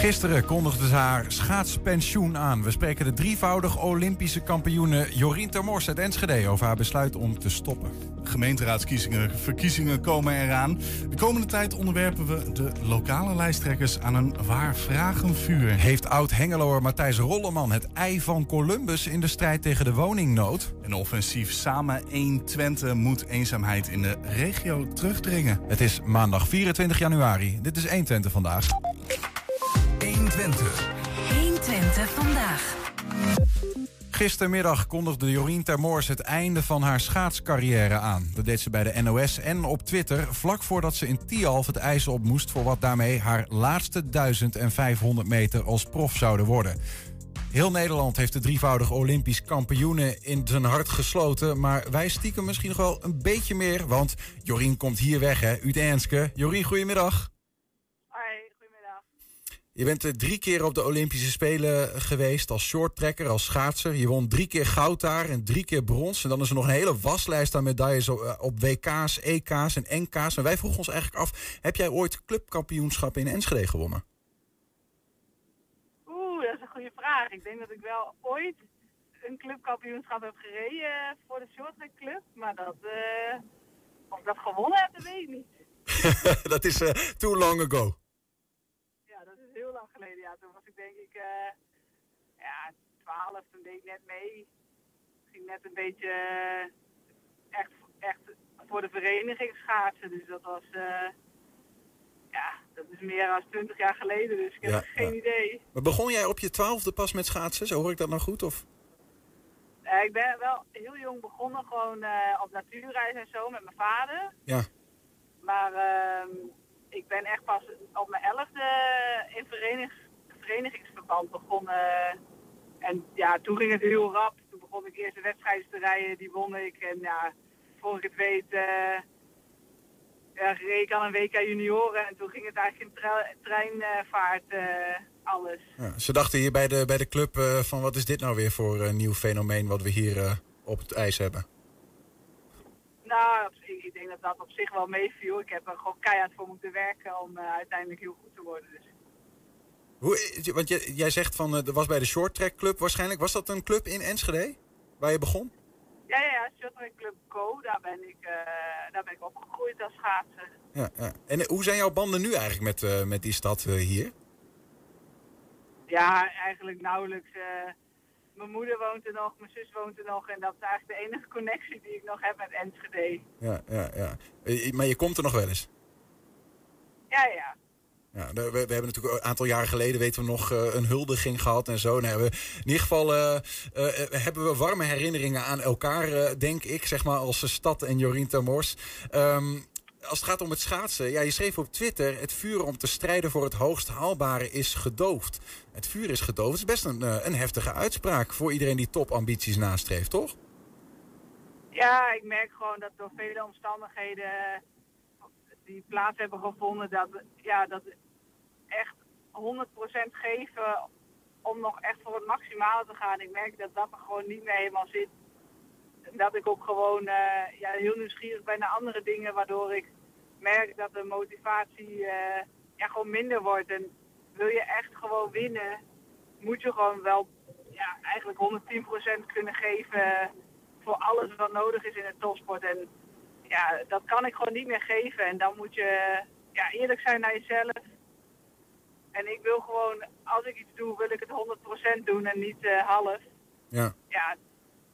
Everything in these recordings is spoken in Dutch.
Gisteren kondigde ze haar schaatspensioen aan. We spreken de drievoudig Olympische kampioene Jorien Termors uit Enschede over haar besluit om te stoppen. Gemeenteraadsverkiezingen verkiezingen komen eraan. De komende tijd onderwerpen we de lokale lijsttrekkers aan een waar vragenvuur. Heeft oud-Hengeloer Matthijs Rolleman het ei van Columbus in de strijd tegen de woningnood? Een offensief Samen 1 Twente moet eenzaamheid in de regio terugdringen. Het is maandag 24 januari. Dit is 1 Twente vandaag. 120. 120 vandaag. Gistermiddag kondigde Jorien Termoors het einde van haar schaatscarrière aan. Dat deed ze bij de NOS en op Twitter vlak voordat ze in Tialf het ijs op moest... voor wat daarmee haar laatste 1500 meter als prof zouden worden. Heel Nederland heeft de drievoudige Olympisch kampioenen in zijn hart gesloten. Maar wij stiekem misschien nog wel een beetje meer. Want Jorien komt hier weg, hè, uit Enske. Jorien, goedemiddag. Je bent drie keer op de Olympische Spelen geweest als shorttrekker, als schaatser. Je won drie keer goud daar en drie keer brons. En dan is er nog een hele waslijst aan medailles op, eh, WK's, EK's en NK's. En wij vroegen ons eigenlijk af, heb jij ooit clubkampioenschappen in Enschede gewonnen? Oeh, dat is een goede vraag. Ik denk dat ik wel ooit een clubkampioenschap heb gereden voor de shorttrack club. Maar dat, eh, of ik dat gewonnen heb, dat weet ik niet. dat is eh, too long ago. Ja, dat is heel lang geleden. Ja, toen was ik denk ik, eh, ja, 12. Toen deed ik net mee. Ging net een beetje eh, echt, echt voor de vereniging schaatsen. Dus dat was, eh, ja, dat is meer dan 20 jaar geleden. Dus ik heb Ja, geen ja. idee. Maar begon jij op je twaalfde pas met schaatsen? Zo hoor ik dat nou goed? Of? Eh, ik ben wel heel jong begonnen, gewoon eh, op natuurreis en zo met mijn vader. Ja. Maar ehm, ik ben echt pas op mijn elfde in verenigings, verenigingsverband begonnen. En ja, toen ging het heel rap. Toen begon ik eerst de wedstrijden te rijden, die won ik. En ja, voor ik het weet, eh ja, reed ik aan een WK junioren. En toen ging het eigenlijk in tre- treinvaart eh, alles. Ja, ze dachten hier bij de, bij de club eh, van wat is dit nou weer voor een nieuw fenomeen wat we hier op het ijs hebben? Nou, ik denk dat dat op zich wel meeviel. Ik heb er gewoon keihard voor moeten werken om uiteindelijk heel goed te worden. Dus. Hoe, want jij, jij zegt van, eh, er was bij de Short Track Club waarschijnlijk. Was dat een club in Enschede waar je begon? Ja, ja, ja, Shorttrack Club Co, daar ben ik, eh, daar ben ik opgegroeid als schaatser. Ja, ja. En eh, hoe zijn jouw banden nu eigenlijk met, eh, met die stad eh, hier? Ja, eigenlijk nauwelijks. eh, mijn moeder woont er nog, mijn zus woont er nog. En dat is eigenlijk de enige connectie die ik nog heb met Enschede. Ja, ja, ja. Eh, Maar je komt er nog wel eens? Ja, ja. Ja, we, we hebben natuurlijk een aantal jaren geleden weten we nog eh, een huldiging gehad en zo. Nou, we, in ieder geval eh, eh, hebben we warme herinneringen aan elkaar, denk ik, zeg maar, als stad en Jorien Termors. Ehm, als het gaat om het schaatsen, ja, je schreef op Twitter: het vuur om te strijden voor het hoogst haalbare is gedoofd. Het vuur is gedoofd. Het is best een, een heftige uitspraak voor iedereen die topambities nastreeft, toch? Ja, ik merk gewoon dat door vele omstandigheden die plaats hebben gevonden, dat, ja, dat echt 100% geven om nog echt voor het maximale te gaan. Ik merk dat dat er gewoon niet meer helemaal zit. Dat ik ook gewoon eh, ja, heel nieuwsgierig ben naar andere dingen, waardoor ik merk dat de motivatie eh, ja, gewoon minder wordt. En wil je echt gewoon winnen, moet je gewoon wel ja, eigenlijk 110% kunnen geven voor alles wat nodig is in het topsport. En ja, dat kan ik gewoon niet meer geven. En dan moet je ja, eerlijk zijn naar jezelf. En ik wil gewoon, als ik iets doe, wil ik het 100% doen en niet eh, half. Ja. Ja,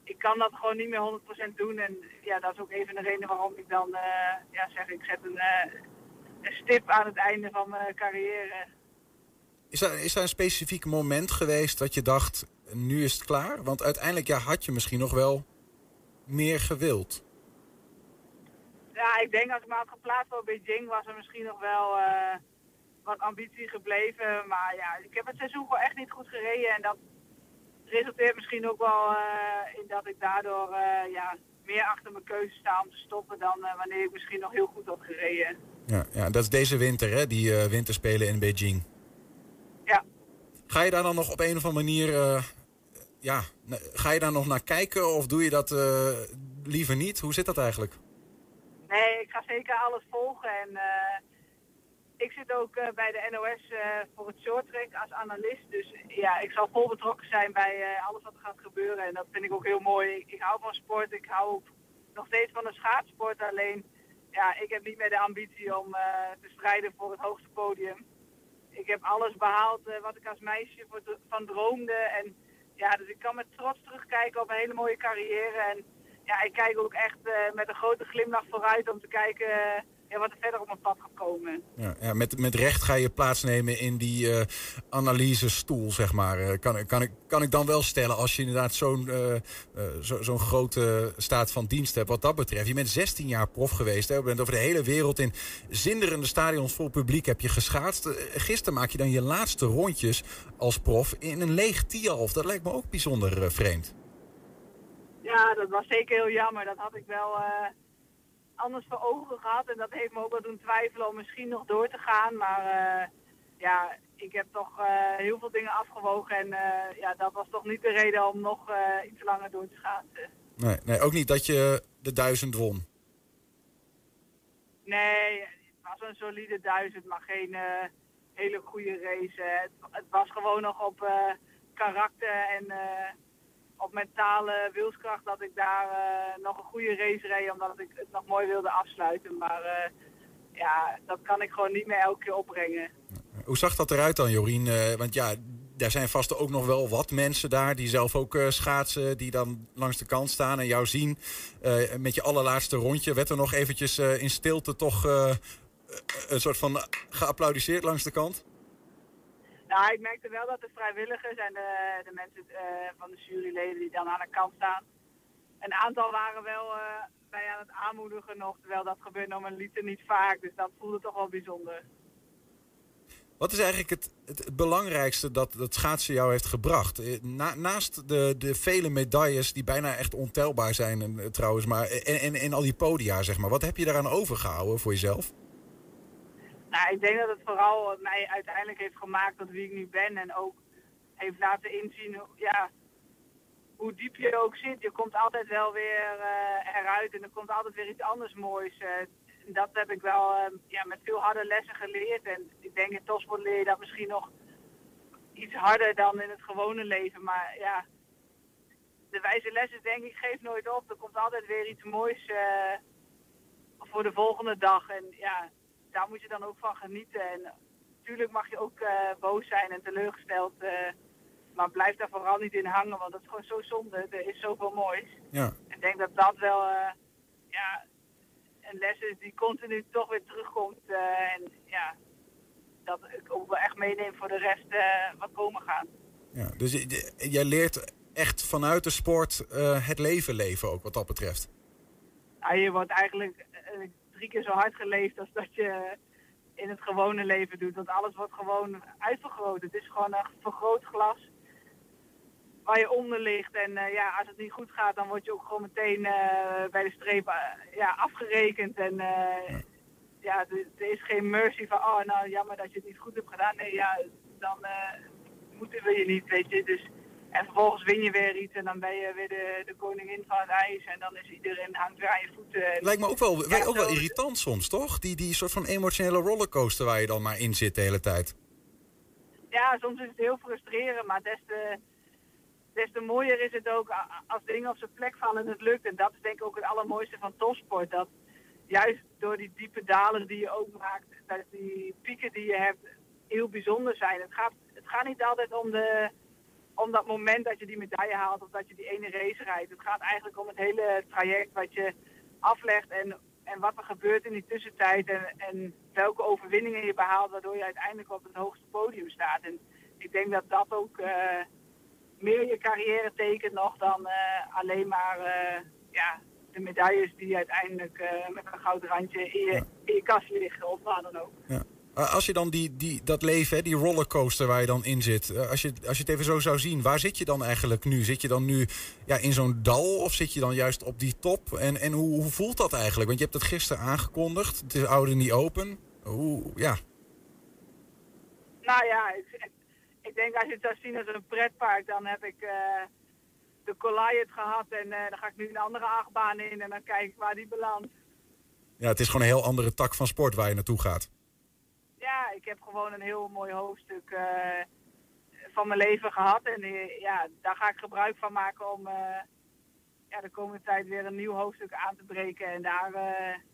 ik kan dat gewoon niet meer 100% doen. En ja, dat is ook even de reden waarom ik dan eh, ja, zeg, ik zet een, eh, een stip aan het einde van mijn carrière. Is er, is er een specifiek moment geweest dat je dacht, nu is het klaar? Want uiteindelijk ja, had je misschien nog wel meer gewild. Ja, ik denk als ik me had geplaatst voor Beijing was er misschien nog wel eh, wat ambitie gebleven. Maar ja, ik heb het seizoen gewoon echt niet goed gereden. En dat resulteert misschien ook wel eh, in dat ik daardoor eh, ja, meer achter mijn keuze sta om te stoppen dan wanneer ik misschien nog heel goed had gereden. Ja, ja, dat is deze winter, hè? Die winterspelen in Beijing. Ja. Ga je daar dan nog op een of andere manier... ja, ga je daar nog naar kijken of doe je dat liever niet? Hoe zit dat eigenlijk? Nee, ik ga zeker alles volgen. En eh, ik zit ook eh, bij de NOS eh, voor het shorttrack als analist. Dus ja, ik zal vol betrokken zijn bij alles wat er gaat gebeuren. En dat vind ik ook heel mooi. Ik, hou van sport. Ik hou nog steeds van de schaatsport. Alleen, ja, ik heb niet meer de ambitie om te strijden voor het hoogste podium. Ik heb alles behaald eh, wat ik als meisje voor van droomde. En ja, dus ik kan met trots terugkijken op een hele mooie carrière. En ja, ik kijk ook echt eh, met een grote glimlach vooruit om te kijken eh, ja, wat er verder op mijn pad gaat komen. Ja, ja, met, met recht ga je plaatsnemen in die eh analysestoel, zeg maar. Kan, kan, ik, kan ik dan wel stellen als je inderdaad zo'n zo, zo'n grote staat van dienst hebt wat dat betreft. Je bent 16 jaar prof geweest. Hè? Je bent over de hele wereld in zinderende stadions vol publiek heb je geschaatst. Gisteren maak je dan je laatste rondjes als prof in een leeg Tialf. Dat lijkt me ook bijzonder vreemd. Ja, dat was zeker heel jammer. Dat had ik wel eh, anders voor ogen gehad. En dat heeft me ook wel doen twijfelen om misschien nog door te gaan. Maar eh, ja, ik heb toch eh, heel veel dingen afgewogen. En ja, dat was toch niet de reden om nog iets langer door te gaan. Nee, nee, ook niet dat je de duizend won. Nee, het was een solide duizend, maar geen hele goede race. Het, het was gewoon nog op karakter en op mentale wilskracht dat ik daar eh, nog een goede race reed, omdat ik het nog mooi wilde afsluiten. Maar eh, ja, dat kan ik gewoon niet meer elke keer opbrengen. Hoe zag dat eruit dan, Jorien? Eh, want ja, daar zijn vast ook nog wel wat mensen daar die zelf ook schaatsen, die dan langs de kant staan en jou zien. Met je allerlaatste rondje werd er nog eventjes in stilte toch een soort van geapplaudiseerd langs de kant? Nou, ik merkte wel dat de vrijwilligers en de, de mensen eh, van de juryleden die dan aan de kant staan, een aantal waren wel eh, bij aan het aanmoedigen nog, terwijl dat gebeurt een liter niet vaak. Dus dat voelde toch wel bijzonder. Wat is eigenlijk het, het, belangrijkste dat het schaatsen jou heeft gebracht? Eh, Na, naast de, de vele medailles die bijna echt ontelbaar zijn en, trouwens, maar en, en, en al die podia, zeg maar. Wat heb je daaraan overgehouden voor jezelf? Nou, ik denk dat het vooral mij uiteindelijk heeft gemaakt tot wie ik nu ben. En ook heeft laten inzien ja, hoe diep je ook zit. Je komt altijd wel weer eh, eruit en er komt altijd weer iets anders moois. eh. dat heb ik wel eh, ja, met veel harde lessen geleerd. En ik denk in topsport leer je dat misschien nog iets harder dan in het gewone leven. Maar ja, de wijze lessen denk ik, geef nooit op. Er komt altijd weer iets moois voor de volgende dag. En ja, daar moet je dan ook van genieten. En natuurlijk mag je ook eh, boos zijn en teleurgesteld. eh, maar blijf daar vooral niet in hangen, want dat is gewoon zo zonde. Er is zoveel moois. Ja. Ik denk dat dat wel eh, ja, een les is die continu toch weer terugkomt. eh, en ja, dat ik ook wel echt meeneem voor de rest eh, wat komen gaat. Ja, dus jij leert echt vanuit de sport eh, het leven leven ook wat dat betreft. Ja, je wordt eigenlijk eh, drie keer zo hard geleefd als dat je in het gewone leven doet. Want alles wordt gewoon uitvergroot. Het is gewoon een vergrootglas waar je onder ligt. En eh, ja, als het niet goed gaat, dan word je ook gewoon meteen eh, bij de streep eh, ja, afgerekend. En eh, ja, er, is geen mercy van, oh nou jammer dat je het niet goed hebt gedaan. Nee, ja, dan moeten we je niet, weet je. Dus, en vervolgens win je weer iets en dan ben je weer de, de koningin van het ijs. En dan is iedereen hangt weer aan je voeten. En, Lijkt me ook wel, Ja, ook wel irritant soms, toch? Die, die soort van emotionele rollercoaster waar je dan maar in zit de hele tijd. ja, soms is het heel frustrerend, maar des te, des te mooier is het ook als dingen op zijn plek vallen en het lukt. En dat is denk ik ook het allermooiste van topsport. Dat juist door die diepe dalen die je ook maakt, dat die pieken die je hebt heel bijzonder zijn. Het gaat, het gaat niet altijd om, de, om dat moment dat je die medaille haalt of dat je die ene race rijdt. Het gaat eigenlijk om het hele traject wat je aflegt en, en wat er gebeurt in die tussentijd en, en welke overwinningen je behaalt waardoor je uiteindelijk op het hoogste podium staat. En ik denk dat dat ook eh, meer je carrière tekent nog dan eh, alleen maar eh, ja, de medailles die uiteindelijk met een goud randje in je, in je kast liggen of waar dan ook. Ja. Uh, Als je dan die, die, dat leven, die rollercoaster waar je dan in zit, uh, als, je, als je het even zo zou zien, waar zit je dan eigenlijk nu? Zit je dan nu ja, in zo'n dal of zit je dan juist op die top? En, en hoe, hoe voelt dat eigenlijk? Want je hebt het gisteren aangekondigd, het is ouder niet open. Hoe, ja. Nou ja, ik, ik denk als je het zou zien als een pretpark, dan heb ik eh, de Goliath gehad en eh, dan ga ik nu een andere achtbaan in en dan kijk ik waar die belandt. ja, het is gewoon een heel andere tak van sport waar je naartoe gaat. Ja, heb gewoon een heel mooi hoofdstuk eh, van mijn leven gehad. En eh, ja, daar ga ik gebruik van maken om eh, ja, de komende tijd weer een nieuw hoofdstuk aan te breken. En daar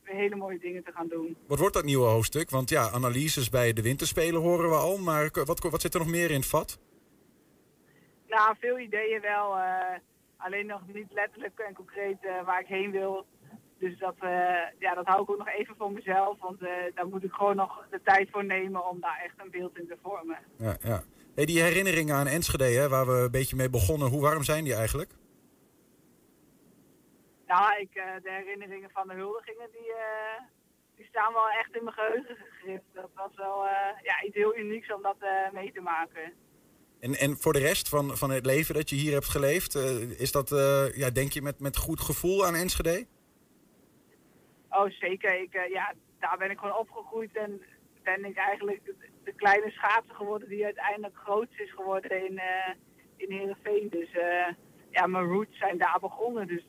weer hele mooie dingen te gaan doen. Wat wordt dat nieuwe hoofdstuk? Want ja, analyses bij de winterspelen horen we al. Maar wat, wat zit er nog meer in het vat? Nou, veel ideeën wel. alleen nog niet letterlijk en concreet waar ik heen wil. Dus dat, eh, ja, dat hou ik ook nog even voor mezelf. Want eh, daar moet ik gewoon nog de tijd voor nemen om daar echt een beeld in te vormen. Ja, ja. Hey, die herinneringen aan Enschede, hè, waar we een beetje mee begonnen. Hoe warm zijn die eigenlijk? Nou, ik, eh, de herinneringen van de huldigingen, die, die staan wel echt in mijn geheugen gegrift. Dat was wel ja, iets heel unieks om dat mee te maken. En, en voor de rest van, van het leven dat je hier hebt geleefd, is dat, ja, denk je met, met goed gevoel aan Enschede? Oh, zeker. Ik, eh, ja, daar ben ik gewoon opgegroeid en ben ik eigenlijk de, de kleine schaatser geworden die uiteindelijk groot is geworden in, eh in Heerenveen. Dus eh, ja, mijn roots zijn daar begonnen. Dus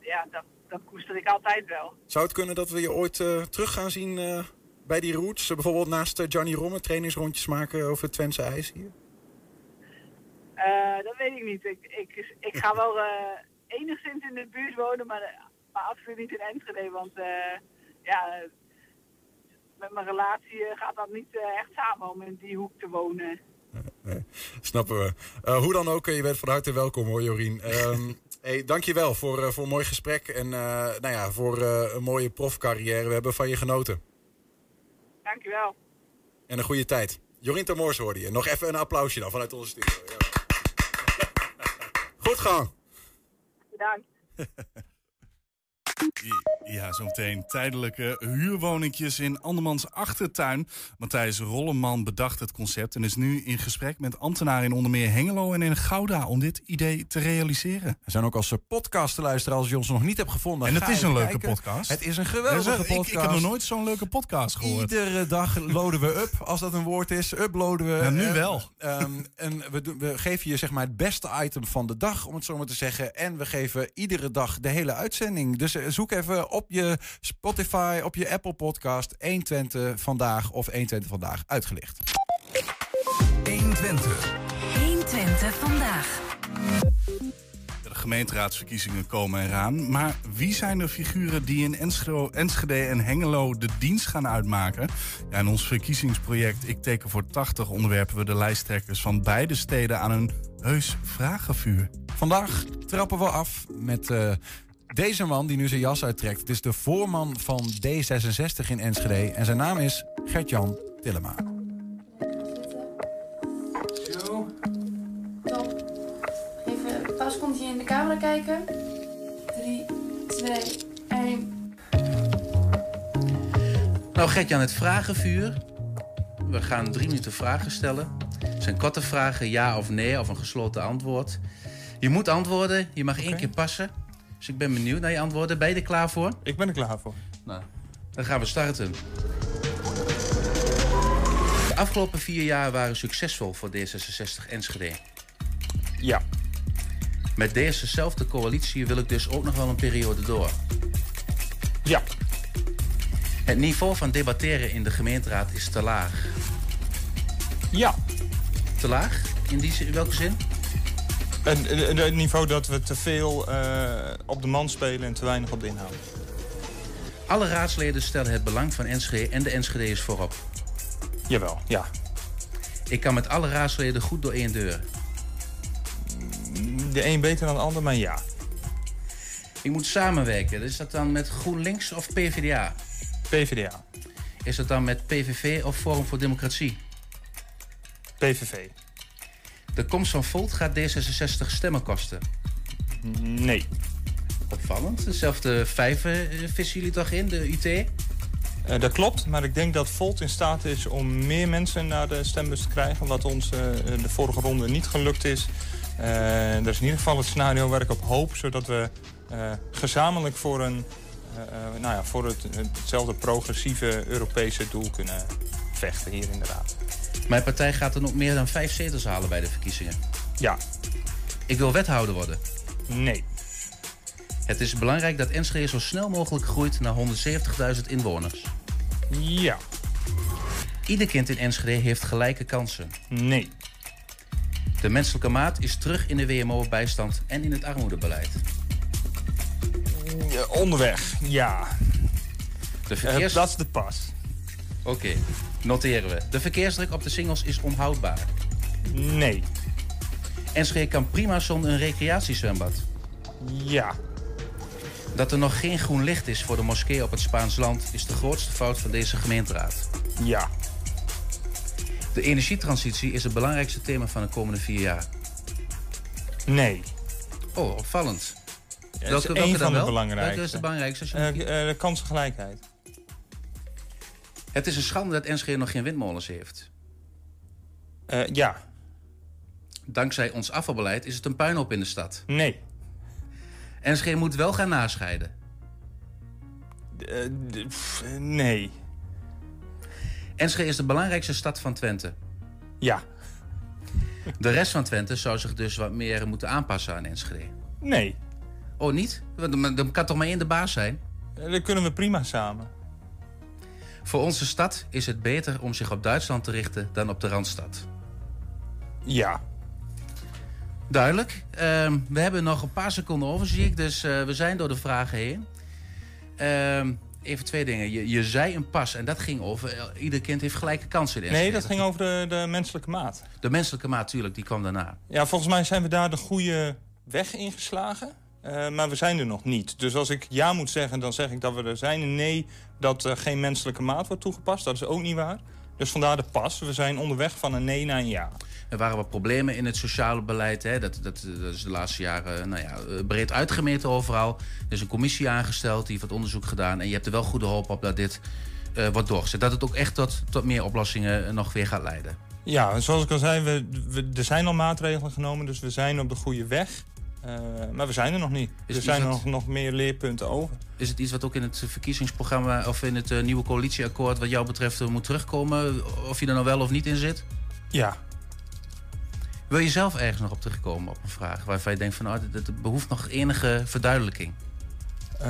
ja, dat, dat koester ik altijd wel. Zou het kunnen dat we je ooit terug gaan zien bij die roots? Bijvoorbeeld naast uh, Gianni Romme trainingsrondjes maken over het Twentse ijs hier? Uh, dat weet ik niet. Ik, ik, ik ga wel uh, enigszins in de buurt wonen, maar, maar absoluut niet in Enschede. Want uh, ja, met mijn relatie gaat dat niet echt samen om in die hoek te wonen. Nee, snappen we. Uh, hoe dan ook, je bent van harte welkom hoor, Jorien. Um, hey, dankjewel voor, uh, voor een mooi gesprek en uh, nou ja, voor een mooie profcarrière. We hebben van je genoten. Dankjewel. En een goede tijd. Jorien Termoors hoorde je. Nog even een applausje dan vanuit onze studio. Ja. Goed gang. Bedankt. Ja, zometeen tijdelijke huurwoningjes in Andermans achtertuin. Matthijs Rolleman bedacht het concept en is nu in gesprek met ambtenaren in onder meer Hengelo en in Gouda om dit idee te realiseren. We zijn ook als podcast te luisteren als je ons nog niet hebt gevonden. En het is een leuke podcast. Het is een geweldige podcast. Ik, heb nog nooit zo'n leuke podcast gehoord. Iedere dag loaden we up, als dat een woord is. Uploaden we. Ja, nu uh, wel. Um, en we, we geven je zeg maar het beste item van de dag, om het zo maar te zeggen. En we geven iedere dag de hele uitzending. Dus zoek even op je Spotify, op je Apple Podcast 120 vandaag of 120 vandaag uitgelicht. 120. 120 vandaag. De gemeenteraadsverkiezingen komen eraan. Maar wie zijn de figuren die in Enschede en Hengelo de dienst gaan uitmaken? Ja, in ons verkiezingsproject Ik teken voor 80 onderwerpen we de lijsttrekkers van beide steden aan een heus vragenvuur. Vandaag trappen we af met uh, deze man die nu zijn jas uittrekt. Het is de voorman van D66 in Enschede. En zijn naam is Gert-Jan Tillema. Zo. Top. Even een paar seconden in de camera kijken. 3, 2, 1. Nou, Gert-Jan, het vragenvuur. We gaan drie minuten vragen stellen. Het zijn korte vragen, ja of nee, of een gesloten antwoord. Je moet antwoorden, je mag okay. één keer passen. Dus ik ben benieuwd naar je antwoorden. Ben je er klaar voor? Ik ben er klaar voor. Nou, dan gaan we starten. De afgelopen vier jaar waren succesvol voor D66 Enschede. Ja. Met dezezelfde coalitie wil ik dus ook nog wel een periode door. Ja. Het niveau van debatteren in de gemeenteraad is te laag. Ja. Te laag? In, die, in welke zin? Het niveau dat we te veel uh, op de man spelen en te weinig op de inhoud. Alle raadsleden stellen het belang van Enschede en de Enschede's voorop. Jawel, ja. Ik kan met alle raadsleden goed door één deur. De een beter dan de ander, maar ja. Ik moet samenwerken. Is dat dan met GroenLinks of PvdA? PvdA. Is dat dan met PVV of Forum voor Democratie? PVV. De komst van Volt gaat D66 stemmen kosten? Nee. Opvallend. Dezelfde vijven vissen jullie toch in, de UT? Uh, dat klopt, maar ik denk dat Volt in staat is om meer mensen naar de stembus te krijgen. Wat ons uh, de vorige ronde niet gelukt is. Uh, dat is in ieder geval het scenario waar ik op hoop. Zodat we gezamenlijk voor, een, nou ja, voor het, hetzelfde progressieve Europese doel kunnen vechten hier in de Raad. Mijn partij gaat er nog meer dan vijf zetels halen bij de verkiezingen. Ja. Ik wil wethouder worden. Nee. Het is belangrijk dat Enschede zo snel mogelijk groeit naar 170.000 inwoners. Ja. Ieder kind in Enschede heeft gelijke kansen. Nee. De menselijke maat is terug in de WMO-bijstand en in het armoedebeleid. Ja, onderweg, ja. De Eh, dat is de pas. Oké, noteren we. De verkeersdruk op de singles is onhoudbaar. Nee. Enschede kan prima zonder een recreatiezwembad. Ja. Dat er nog geen groen licht is voor de moskee op het Spaans land... is de grootste fout van deze gemeenteraad. Ja. De energietransitie is het belangrijkste thema van de komende vier jaar. Nee. Oh, opvallend. Ja, dat is één van de belangrijkste. Welke is de belangrijkste? als je Eh, eh, de kansengelijkheid. Het is een schande dat Enschede nog geen windmolens heeft. Eh, ja. Dankzij ons afvalbeleid is het een puinhoop in de stad. Nee. Enschede moet wel gaan nascheiden. Eh, pff, nee. Enschede is de belangrijkste stad van Twente. Ja. De rest van Twente zou zich dus wat meer moeten aanpassen aan Enschede. Nee. Oh, niet? Dan dan kan toch maar één de baas zijn? Eh, Dat kunnen we prima samen. Voor onze stad is het beter om zich op Duitsland te richten dan op de Randstad. Ja. Duidelijk. Ehm, we hebben nog een paar seconden over, zie ik. Dus eh, we zijn door de vragen heen. Ehm, even twee dingen. Je, je zei een pas en dat ging over... eh, ieder kind heeft gelijke kansen in Nee, dat ging over de, de menselijke maat. De menselijke maat, natuurlijk, die kwam daarna. Ja, volgens mij zijn we daar de goede weg ingeslagen. Eh, maar we zijn er nog niet. Dus als ik ja moet zeggen, dan zeg ik dat we er zijn. En nee, dat er geen menselijke maat wordt toegepast. Dat is ook niet waar. Dus vandaar de pas. We zijn onderweg van een nee naar een ja. Er waren wat problemen in het sociale beleid. Hè. Dat, dat, dat is de laatste jaren nou ja, eh, breed uitgemeten overal. Er is een commissie aangesteld, die heeft wat onderzoek gedaan. En je hebt er wel goede hoop op dat dit eh, wordt doorgezet. Dat het ook echt tot, tot meer oplossingen eh, nog weer gaat leiden. Ja, zoals ik al zei, we, we- er zijn al maatregelen genomen. Dus we zijn op de goede weg. Eh, maar we zijn er nog niet. Is er zijn nog, nog meer leerpunten over. Is het iets wat ook in het verkiezingsprogramma of in het eh, nieuwe coalitieakkoord wat jou betreft eh, moet terugkomen? Of je er nou wel of niet in zit? Ja. Wil je zelf ergens nog op terugkomen op een vraag waarvan je denkt van dit behoeft nog enige verduidelijking? Eh,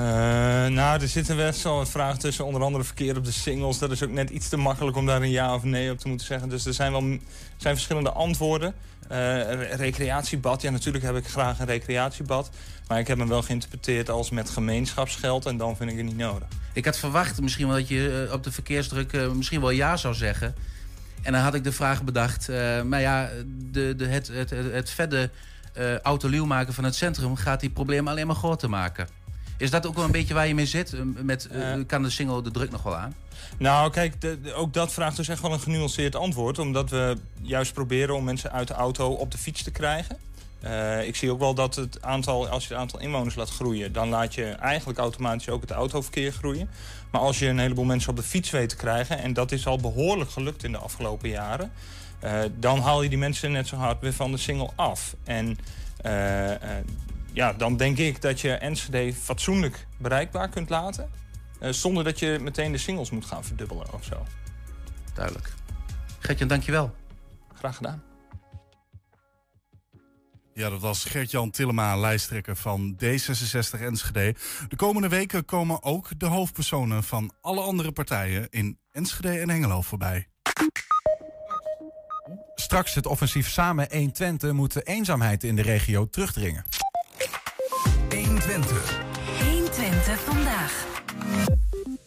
nou, er zitten best wel vragen tussen. Onder andere verkeer op de singles. Dat is ook net iets te makkelijk om daar een ja of nee op te moeten zeggen. Dus er zijn wel zijn verschillende antwoorden. Eh, re- recreatiebad. Ja, natuurlijk heb ik graag een recreatiebad. Maar ik heb hem wel geïnterpreteerd als met gemeenschapsgeld. En dan vind ik het niet nodig. Ik had verwacht misschien wel dat je eh, op de verkeersdruk misschien wel ja zou zeggen. En dan had ik de vraag bedacht, maar ja, de, de, het, het, het, verder eh autoluw maken van het centrum gaat die problemen alleen maar groter maken. Is dat ook wel een beetje waar je mee zit? Eh, Met, eh, Eh. kan de single de druk nog wel aan? Nou, kijk, de- de- ook dat vraagt dus echt wel een genuanceerd antwoord. Omdat we juist proberen om mensen uit de auto op de fiets te krijgen. Eh, ik zie ook wel dat het aantal, als je het aantal inwoners laat groeien... dan laat je eigenlijk automatisch ook het autoverkeer groeien. Maar als je een heleboel mensen op de fiets weet te krijgen... en dat is al behoorlijk gelukt in de afgelopen jaren... dan haal je die mensen net zo hard weer van de single af. En ja, dan denk ik dat je Enschede fatsoenlijk bereikbaar kunt laten... Eh, zonder dat je meteen de singles moet gaan verdubbelen of zo. Duidelijk. Gertjan, dankjewel. Graag gedaan. Ja, dat was Gert-Jan Tillema, lijsttrekker van D66 Enschede. De komende weken komen ook de hoofdpersonen van alle andere partijen in Enschede en Hengelo voorbij. Straks het offensief Samen 1 Twente moet de eenzaamheid in de regio terugdringen. 120. 120 vandaag.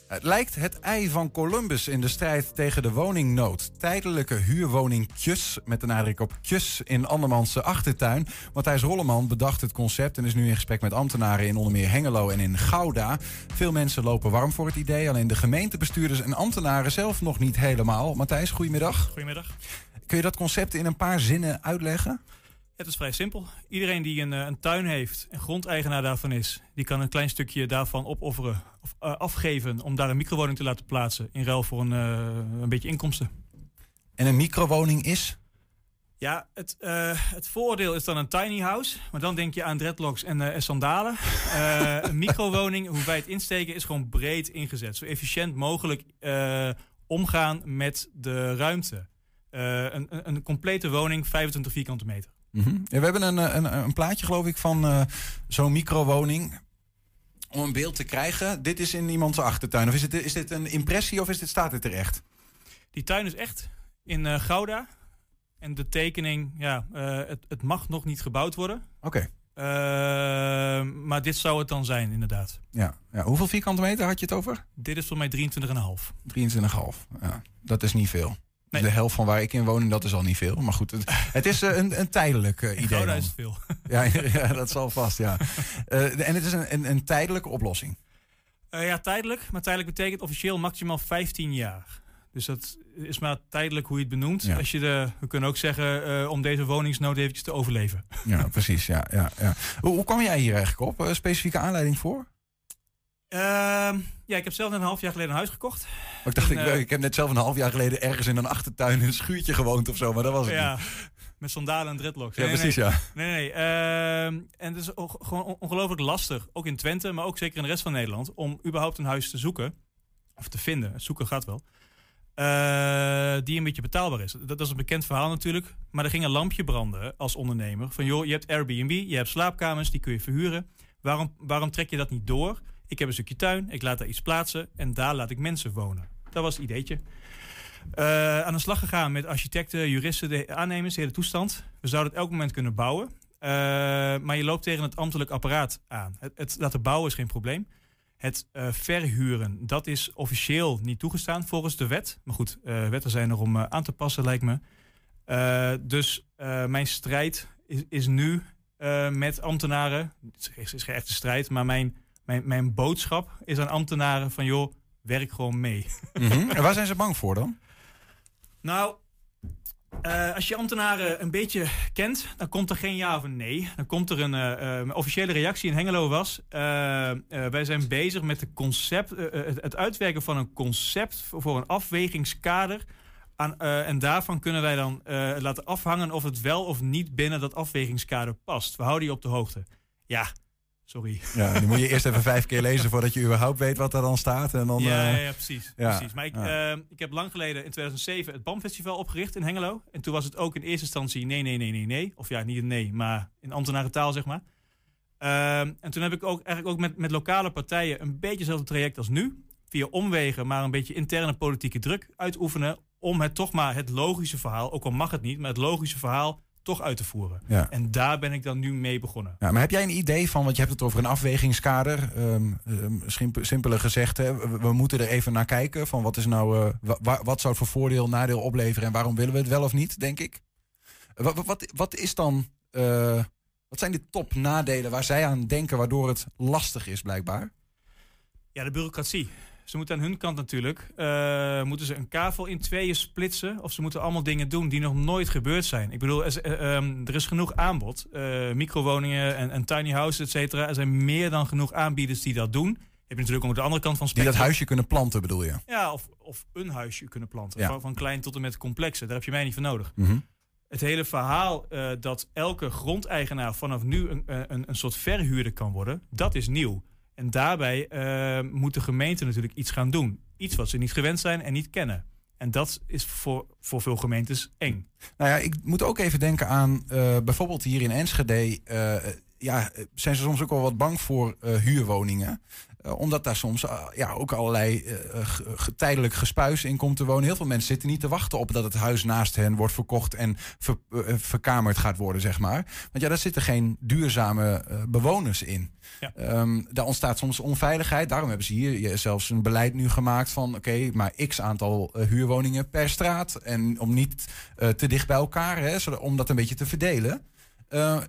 Het lijkt het ei van Columbus in de strijd tegen de woningnood. Tijdelijke huurwoningtjes, met de nadruk op tjes, in andermans achtertuin. Matthijs Rolleman bedacht het concept en is nu in gesprek met ambtenaren in onder meer Hengelo en in Gouda. Veel mensen lopen warm voor het idee, alleen de gemeentebestuurders en ambtenaren zelf nog niet helemaal. Matthijs, goedemiddag. Goedemiddag. Kun je dat concept in een paar zinnen uitleggen? Het is vrij simpel. Iedereen die een, eh, een tuin heeft en grondeigenaar daarvan is, die kan een klein stukje daarvan opofferen of eh, afgeven om daar een microwoning te laten plaatsen in ruil voor een, eh, een beetje inkomsten. En een microwoning is? Ja, het, eh, het voordeel is dan een tiny house, maar dan denk je aan dreadlocks en, en sandalen. Een microwoning, hoe wij het insteken, is gewoon breed ingezet. Zo efficiënt mogelijk omgaan met de ruimte. Een, een complete woning, 25 vierkante meter. Mhm. Ja, we hebben een, eh, een, een plaatje, geloof ik, van eh, zo'n microwoning. Om een beeld te krijgen. Dit is in iemands achtertuin. Of is, het, is dit een impressie of is dit, staat dit er echt? Die tuin is echt in eh, Gouda. En de tekening, ja, het, het mag nog niet gebouwd worden. Oké. Maar dit zou het dan zijn, inderdaad. Ja. ja. Hoeveel vierkante meter had je het over? Dit is voor mij 23,5. 23,5. Ja, dat is niet veel. Nee. De helft van waar ik in woon, dat is al niet veel. Maar goed, het, het is eh, een, een tijdelijk eh, idee. Dan. is veel. Ja, ja, dat zal vast, ja. Eh, en het is een, een, een tijdelijke oplossing. Ja, tijdelijk. Maar tijdelijk betekent officieel maximaal 15 jaar. Dus dat is maar tijdelijk hoe je het benoemt. Ja. Als je de, we kunnen ook zeggen om deze woningsnood eventjes te overleven. Ja, precies. Ja, ja, ja. Hoe, hoe kwam jij hier eigenlijk op? Specifieke aanleiding voor? Ehm, ja, ik heb zelf net een half jaar geleden een huis gekocht. Ik dacht, En, ik, eh, ik heb net zelf een half jaar geleden ergens in een achtertuin in een schuurtje gewoond of zo, maar dat was het Ja, niet. met sandalen en dreadlocks. Ja, Nee, precies, nee. ja. Nee, nee. ehm, en het is gewoon on- ongelooflijk lastig, ook in Twente, maar ook zeker in de rest van Nederland, om überhaupt een huis te zoeken, of te vinden, zoeken gaat wel, eh, die een beetje betaalbaar is. Dat, dat is een bekend verhaal natuurlijk, maar er ging een lampje branden als ondernemer. Van joh, je hebt Airbnb, je hebt slaapkamers, die kun je verhuren. Waarom, waarom trek je dat niet door? Ik heb een stukje tuin, ik laat daar iets plaatsen en daar laat ik mensen wonen. Dat was het ideetje. Eh, aan de slag gegaan met architecten, juristen, aannemers, de hele toestand. We zouden het elk moment kunnen bouwen. Eh, maar je loopt tegen het ambtelijk apparaat aan. Het, het laten bouwen is geen probleem. Het eh, verhuren, dat is officieel niet toegestaan volgens de wet. Maar goed, wetten zijn er om aan te passen, lijkt me. Dus mijn strijd is, is nu met ambtenaren. Het is geen echte strijd, maar mijn, mijn, mijn boodschap is aan ambtenaren van joh, werk gewoon mee. Mhm. En waar zijn ze bang voor dan? Nou, eh, als je ambtenaren een beetje kent, dan komt er geen ja of een nee. Dan komt er een eh, eh, officiële reactie in Hengelo was. wij zijn bezig met de concept, het, het uitwerken van een concept voor, voor een afwegingskader. Aan, en daarvan kunnen wij dan laten afhangen of het wel of niet binnen dat afwegingskader past. We houden je op de hoogte. Ja, sorry. Ja, die moet je eerst even vijf keer lezen voordat je überhaupt weet wat er dan staat. En dan, ja, eh, ja, ja, precies. ja, precies. Maar ik, ja. eh, ik heb lang geleden in 2007 het BAM-festival opgericht in Hengelo. En toen was het ook in eerste instantie nee, nee, nee, nee, nee. Of ja, niet nee, maar in ambtenarentaal zeg maar. Ehm, en toen heb ik ook eigenlijk ook met, met lokale partijen een beetje hetzelfde traject als nu. Via omwegen, maar een beetje interne politieke druk uitoefenen. Om het toch maar het logische verhaal, ook al mag het niet, maar het logische verhaal toch uit te voeren. Ja. En daar ben ik dan nu mee begonnen. Ja, maar heb jij een idee van, want je hebt het over een afwegingskader. ehm, ehm, schimp- simpeler gezegd, hè, we, we moeten er even naar kijken. Van wat, is nou, eh, wa- wa- wat zou het voor voordeel, nadeel opleveren en waarom willen we het wel of niet, denk ik. Wat, wat, wat is dan, eh, wat zijn de top-nadelen waar zij aan denken waardoor het lastig is blijkbaar? Ja, de bureaucratie. Ze moeten aan hun kant natuurlijk, eh, moeten ze een kavel in tweeën splitsen. Of ze moeten allemaal dingen doen die nog nooit gebeurd zijn. Ik bedoel, er is, eh, ehm, er is genoeg aanbod. Eh, microwoningen en, en tiny houses, et cetera. Er zijn meer dan genoeg aanbieders die dat doen. Heb je natuurlijk ook de andere kant van het Die dat spectrum. huisje kunnen planten, bedoel je? Ja, of, of een huisje kunnen planten. Ja. Van, van klein tot en met complexe. Daar heb je mij niet voor nodig. Mhm. Het hele verhaal dat elke grondeigenaar vanaf nu een, een, een soort verhuurder kan worden, dat is nieuw. En daarbij eh, moet de gemeente natuurlijk iets gaan doen. Iets wat ze niet gewend zijn en niet kennen. En dat is voor, voor veel gemeentes eng. Nou ja, ik moet ook even denken aan eh, bijvoorbeeld hier in Enschede. eh, ja, zijn ze soms ook wel wat bang voor huurwoningen. Eh, omdat daar soms eh, ja, ook allerlei eh, tijdelijk gespuis in komt te wonen. Heel veel mensen zitten niet te wachten op dat het huis naast hen wordt verkocht en ver- verkamerd gaat worden, zeg maar. Want ja, daar zitten geen duurzame bewoners in. Ja. Ehm, daar ontstaat soms onveiligheid. Daarom hebben ze hier zelfs een beleid nu gemaakt van... oké, maar x aantal huurwoningen per straat. En om niet te dicht bij elkaar, hè, zodat- om dat een beetje te verdelen.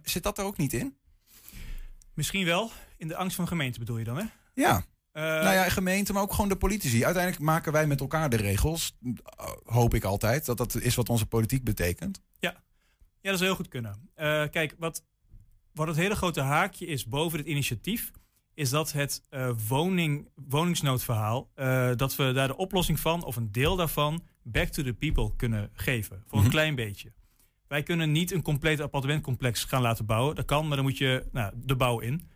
Zit dat er ook niet in? Misschien wel. In de angst van de gemeente bedoel je dan, hè? Ja. Eh, nou ja, gemeente, maar ook gewoon de politici. Uiteindelijk maken wij met elkaar de regels. Eh, Hoop ik altijd. Dat dat is wat onze politiek betekent. Ja, dat zou heel goed kunnen. Eh, kijk, wat, wat het hele grote haakje is boven dit initiatief, is dat het eh, woning, woningsnoodverhaal, dat we daar de oplossing van, of een deel daarvan, back to the people kunnen geven. Voor Mhm. een klein beetje. Wij kunnen niet een compleet appartementcomplex gaan laten bouwen. Dat kan, maar dan moet je nou, de bouw in.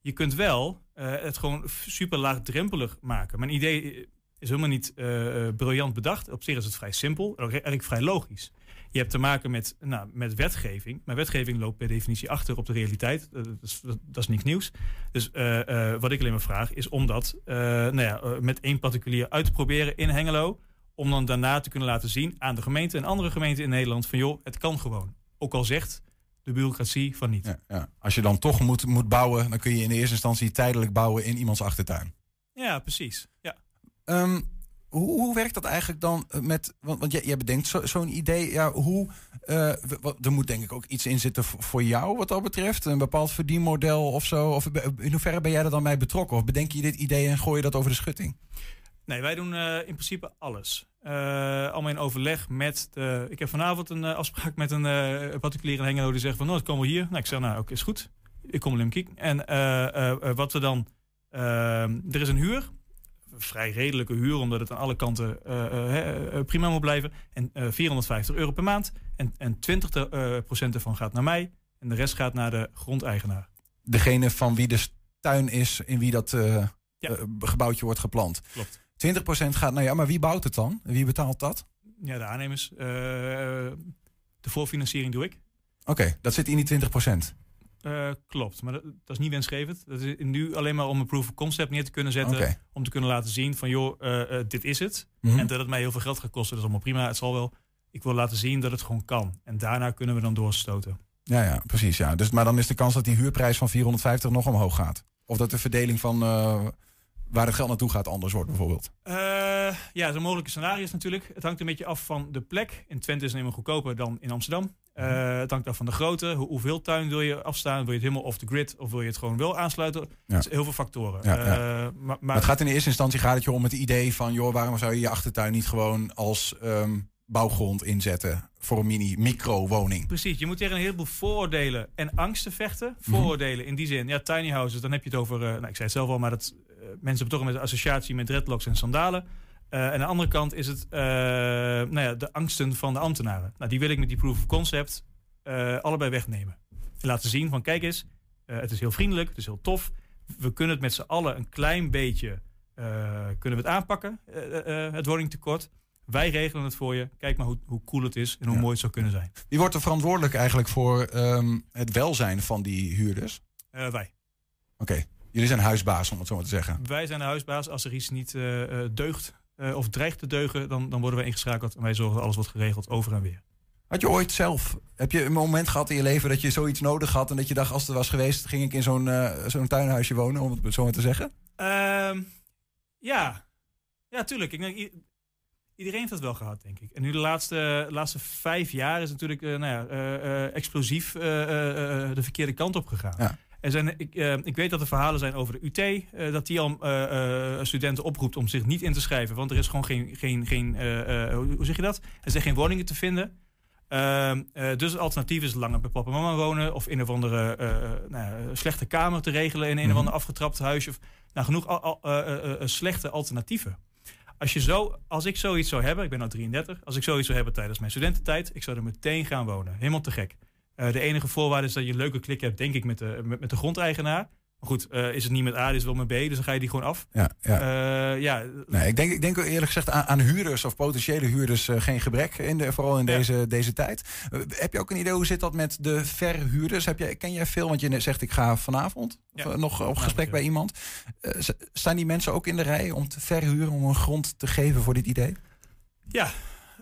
Je kunt wel eh, het gewoon super laagdrempelig maken. Mijn idee is helemaal niet eh, eh, briljant bedacht. Op zich is het vrij simpel eigenlijk vrij logisch. Je hebt te maken met, nou, met wetgeving. Maar wetgeving loopt per definitie achter op de realiteit. Eh, Dat is, dat, is niks nieuws. Dus eh, eh, wat ik alleen maar vraag is om dat eh, nou ja, eh, met één particulier uit te proberen in Hengelo. Om dan daarna te kunnen laten zien aan de gemeente en andere gemeenten in Nederland van joh, het kan gewoon. Ook al zegt de bureaucratie van niet. Ja, ja. Als je dan toch moet, moet bouwen, dan kun je in de eerste instantie tijdelijk bouwen in iemands achtertuin. Ja, precies. Ja. Ehm, hoe, hoe werkt dat eigenlijk dan eh, met. Want, want jij, jij bedenkt zo- zo'n idee. Ja, hoe. eh, wat- er moet denk ik ook iets in zitten voor jou wat dat betreft. Een bepaald verdienmodel of zo. Of in hoeverre ben jij er dan bij betrokken? Of bedenk je dit idee en gooi je dat over de schutting? Nee, wij doen eh, in principe alles. Eh, allemaal in overleg met de... Ik heb vanavond een eh, afspraak met een eh, particulier in Hengelo... die zegt van, nou, het komen we hier. Nou, ik zeg, nou, oké, is goed. Ik kom kijken. En eh, eh, eh, wat we dan... eh, er is een huur. Een vrij redelijke huur, omdat het aan alle kanten eh, eh, eh, prima moet blijven. En eh 450 euro per maand. En, en 20 te- eh, procent ervan gaat naar mij. En de rest gaat naar de grondeigenaar. Degene van wie de tuin is, in wie dat eh, Ja. eh, gebouwtje wordt geplant. Klopt. 20% gaat naar ja, maar wie bouwt het dan? Wie betaalt dat? Ja, de aannemers. eh, de voorfinanciering doe ik. Oké, dat zit in die 20%. Eh, klopt, maar dat, dat is niet wensgevend. Dat is nu alleen maar om een proof of concept neer te kunnen zetten. Om te kunnen laten zien van joh, eh, dit is het. Mhm. En dat het mij heel veel geld gaat kosten, dat is allemaal prima. Het zal wel. Ik wil laten zien dat het gewoon kan. En daarna kunnen we dan doorstoten. Ja, ja, precies. Ja. Dus, maar dan is de kans dat die huurprijs van 450 nog omhoog gaat. Of dat de verdeling van waar het geld naartoe gaat anders wordt, bijvoorbeeld. Eh, ja, dat zijn mogelijke scenario's natuurlijk. Het hangt een beetje af van de plek. In Twente is het helemaal goedkoper dan in Amsterdam. Eh, het hangt af van de grootte. Hoe, hoeveel tuin wil je afstaan? Wil je het helemaal off the grid? Of wil je het gewoon wel aansluiten? Ja. Het zijn heel veel factoren. Ja, ja. Eh, maar, maar Maar het gaat in de eerste instantie gaat het je om het idee van... joh, waarom zou je je achtertuin niet gewoon als ehm, bouwgrond inzetten... voor een mini micro-woning? Precies, je moet tegen een heleboel vooroordelen en angsten vechten. Vooroordelen in die zin, ja, tiny houses, dan heb je het over, eh, nou, ik zei het zelf al, maar dat, mensen hebben toch met een associatie met dreadlocks en sandalen. Eh, en aan de andere kant is het eh, nou ja, de angsten van de ambtenaren. Nou, die wil ik met die proof of concept eh, allebei wegnemen. En laten zien van, kijk eens, het is heel vriendelijk, het is heel tof. We kunnen het met z'n allen een klein beetje kunnen we het aanpakken, het woningtekort. Wij regelen het voor je. Kijk maar hoe, hoe cool het is en hoe Ja. mooi het zou kunnen zijn. Wie wordt er verantwoordelijk eigenlijk voor ehm, het welzijn van die huurders? Wij. Oké, jullie zijn huisbaas om het zo maar te zeggen. Wij zijn de huisbaas. Als er iets niet eh, eh, deugt eh, of dreigt te deugen, dan, dan worden wij ingeschakeld. En wij zorgen dat alles wordt geregeld over en weer. Had je ooit zelf, heb je een moment gehad in je leven dat je zoiets nodig had... en dat je dacht, als het was geweest, ging ik in zo'n zo'n tuinhuisje wonen, om het zo maar te zeggen? Ehm, ja. ja, tuurlijk. Ik denk, i- iedereen heeft dat wel gehad, denk ik. En nu de laatste, laatste vijf jaar is natuurlijk nou ja, explosief de verkeerde kant op gegaan. Ja. Er zijn, ik, eh, ik weet dat er verhalen zijn over de UT, eh, dat die al eh, studenten oproept om zich niet in te schrijven. Want er is gewoon geen, geen, geen hoe zeg je dat? Er zijn geen woningen te vinden. Ehm, eh, dus het alternatief is langer bij papa en mama wonen. Of in een of andere nou, slechte kamer te regelen in een Mhm. of ander afgetrapt huisje. Of, nou, genoeg al, slechte alternatieven. Als, je zo, als ik zoiets zou hebben, ik ben nu 33, als ik zoiets zou hebben tijdens mijn studententijd, ik zou er meteen gaan wonen. Helemaal te gek. Eh, de enige voorwaarde is dat je een leuke klik hebt, denk ik, met de, met, met de grondeigenaar. Maar goed, eh, is het niet met A, is het wel met B, dus dan ga je die gewoon af. Ja, ja. Eh, ja, Nee, ik denk, ik denk eerlijk gezegd aan, aan huurders of potentiële huurders geen gebrek, in de, vooral in Ja. deze, deze tijd. Heb je ook een idee hoe zit dat met de verhuurders? Heb je, ken jij veel? Want je zegt ik ga vanavond Ja. of, nog op gesprek bij iemand. Staan die mensen ook in de rij om te verhuren, om een grond te geven voor dit idee? ja,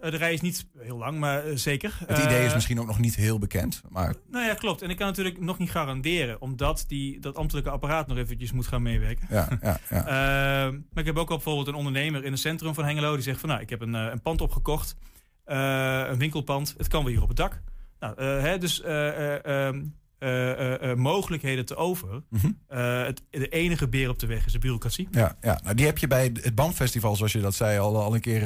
de rij is niet heel lang, maar eh, zeker. Het idee is Eh, misschien ook nog niet heel bekend, maar Nou ja, klopt. En ik kan natuurlijk nog niet garanderen, omdat die, dat ambtelijke apparaat nog eventjes moet gaan meewerken. ja, ja, ja. Ehm, maar ik heb ook al bijvoorbeeld een ondernemer in het centrum van Hengelo die zegt van nou, ik heb een, eh, een pand opgekocht, eh, een winkelpand, het kan wel hier op het dak. Nou, eh, hè, dus eh, eh, eh, mogelijkheden te over. Mhm. Het, de enige beer op de weg is de bureaucratie. Ja, ja. Nou, die heb je bij het BAM-festival, zoals je dat zei, al, al een keer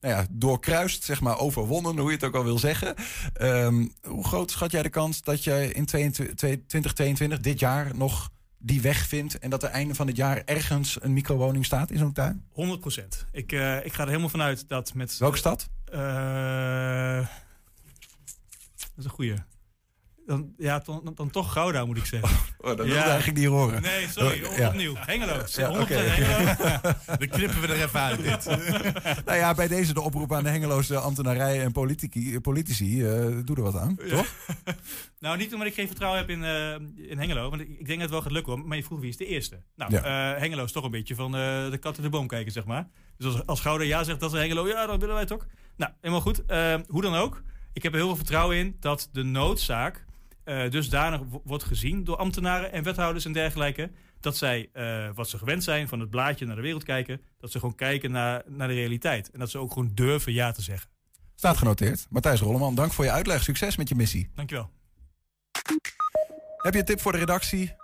nou ja, doorkruist, zeg maar, overwonnen, hoe je het ook al wil zeggen. Ehm, hoe groot schat jij de kans dat je in 22 2022, dit jaar, nog die weg vindt en dat er einde van het jaar ergens een microwoning staat in zo'n tuin? 100 procent. Ik, ik ga er helemaal vanuit dat met... Welke stad? Dat is een goeie. Dan, ja, dan, dan, dan toch Gouda, moet ik zeggen. Oh, dat Ja. wilde ik eigenlijk niet horen. Nee, sorry. Oh, ja. Opnieuw. Hengelo. 100% Ja, oké. Hengelo. Dan knippen we er even uit dit. Nou ja, bij deze de oproep aan de Hengeloze ambtenarij en politici, politici eh, doe er wat aan, toch? Nou, niet omdat ik geen vertrouwen heb in, eh, in Hengelo. Want ik ik denk dat het wel gaat lukken. hoor. Maar je vroeg wie is de eerste? Nou, Ja. eh, Hengelo is toch een beetje van eh, de kat in de boom kijken, zeg maar. Dus als, als Gouda ja zegt dat ze Hengelo, ja, dan willen wij het ook. Nou, helemaal goed. Uh, hoe dan ook. Ik heb er heel veel vertrouwen in dat de noodzaak uh, dusdanig wordt gezien door ambtenaren en wethouders en dergelijke. Dat zij, uh, wat ze gewend zijn, van het blaadje naar de wereld kijken. Dat ze gewoon kijken naar, naar de realiteit. En dat ze ook gewoon durven ja te zeggen. Staat genoteerd. Matthijs Rolleman, dank voor je uitleg. Succes met je missie. Dankjewel. Heb je een tip voor de redactie?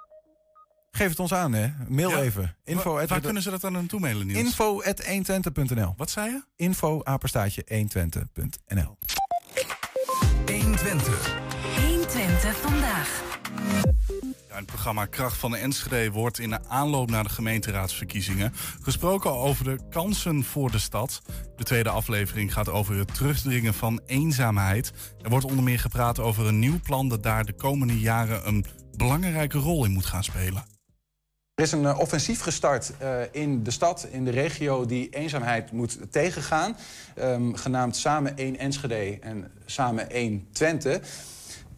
Geef het ons aan, hè. Mail Ja. even. Info Waar, waar kunnen ze dat dan naartoe mailen, Niels? Info 120.nl. Wat zei je? Info apenstaatje 120.nl. 120. 120 vandaag. Ja, het programma Kracht van de Enschede wordt in de aanloop naar de gemeenteraadsverkiezingen gesproken over de kansen voor de stad. De tweede aflevering gaat over het terugdringen van eenzaamheid. Er wordt onder meer gepraat over een nieuw plan dat daar de komende jaren een belangrijke rol in moet gaan spelen. Er is een eh, offensief gestart eh, in de stad, in de regio, die eenzaamheid moet tegengaan. Ehm, genaamd Samen 1 Enschede en Samen 1 Twente.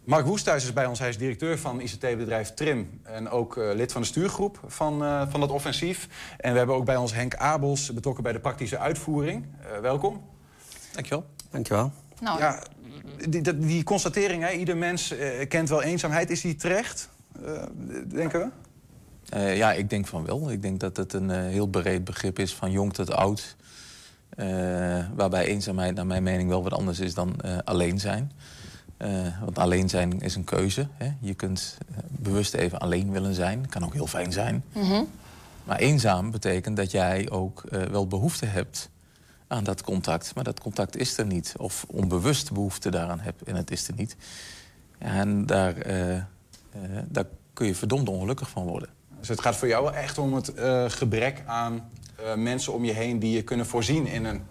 Mark Woesthuis is bij ons, hij is directeur van ICT-bedrijf Trim... en ook eh, lid van de stuurgroep van, eh, van dat offensief. En we hebben ook bij ons Henk Abels, betrokken bij de praktische uitvoering. Eh, welkom. Dankjewel. Dankjewel. Nou, Ja, die, die, die constatering, hè, ieder mens eh, kent wel eenzaamheid, is die terecht? Eh, denken we? Eh, ja, ik denk van wel. Ik denk dat het een eh, heel breed begrip is van jong tot oud. Eh, waarbij eenzaamheid naar mijn mening wel wat anders is dan eh, alleen zijn. Eh, want alleen zijn is een keuze. Hè? Je kunt eh, bewust even alleen willen zijn. Kan ook heel fijn zijn. mhm. Maar eenzaam betekent dat jij ook eh, wel behoefte hebt aan dat contact. Maar dat contact is er niet. Of onbewust behoefte daaraan hebt en het is er niet. En daar, daar kun je verdomd ongelukkig van worden. Dus het gaat voor jou wel echt om het eh, gebrek aan eh, mensen om je heen... die je kunnen voorzien in een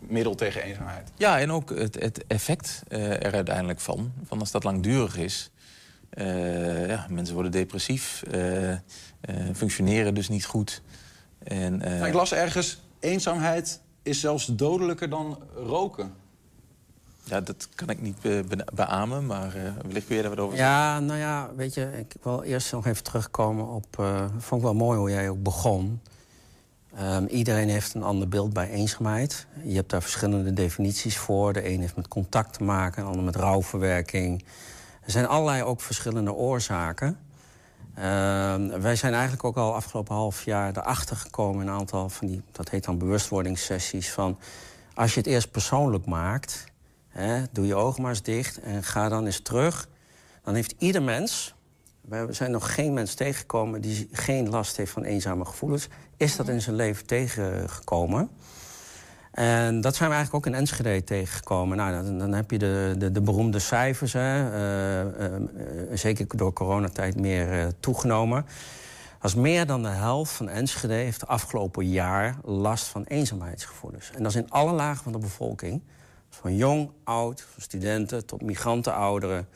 middel tegen eenzaamheid. Ja, en ook het, het effect eh, er uiteindelijk van. van als dat langdurig is. eh, ja, mensen worden depressief, eh, eh, functioneren dus niet goed. En, eh, Nou, ik las ergens, eenzaamheid is zelfs dodelijker dan roken. ja, dat kan ik niet be- be- beamen, maar eh, wellicht kun je daar wat over Ja, nou ja, weet je, ik wil eerst nog even terugkomen op... eh vond ik wel mooi hoe jij ook begon. Ehm, iedereen heeft een ander beeld bij eenzaamheid. Je hebt daar verschillende definities voor. De een heeft met contact te maken, de ander met rouwverwerking. Er zijn allerlei ook verschillende oorzaken. Ehm, wij zijn eigenlijk ook al afgelopen half jaar erachter gekomen... een aantal van die, dat heet dan bewustwordingssessies... van als je het eerst persoonlijk maakt... Hè, doe je ogen maar eens dicht en ga dan eens terug... dan heeft ieder mens... we zijn nog geen mens tegengekomen... die geen last heeft van eenzame gevoelens... is dat in zijn leven tegengekomen... En dat zijn we eigenlijk ook in Enschede tegengekomen. Nou, dan, dan heb je de, de, de beroemde cijfers, hè. Eh, eh, eh, zeker door coronatijd meer toegenomen. Als meer dan de helft van Enschede heeft de afgelopen jaar last van eenzaamheidsgevoelens. En dat is in alle lagen van de bevolking. Van jong, oud, van studenten tot migrantenouderen.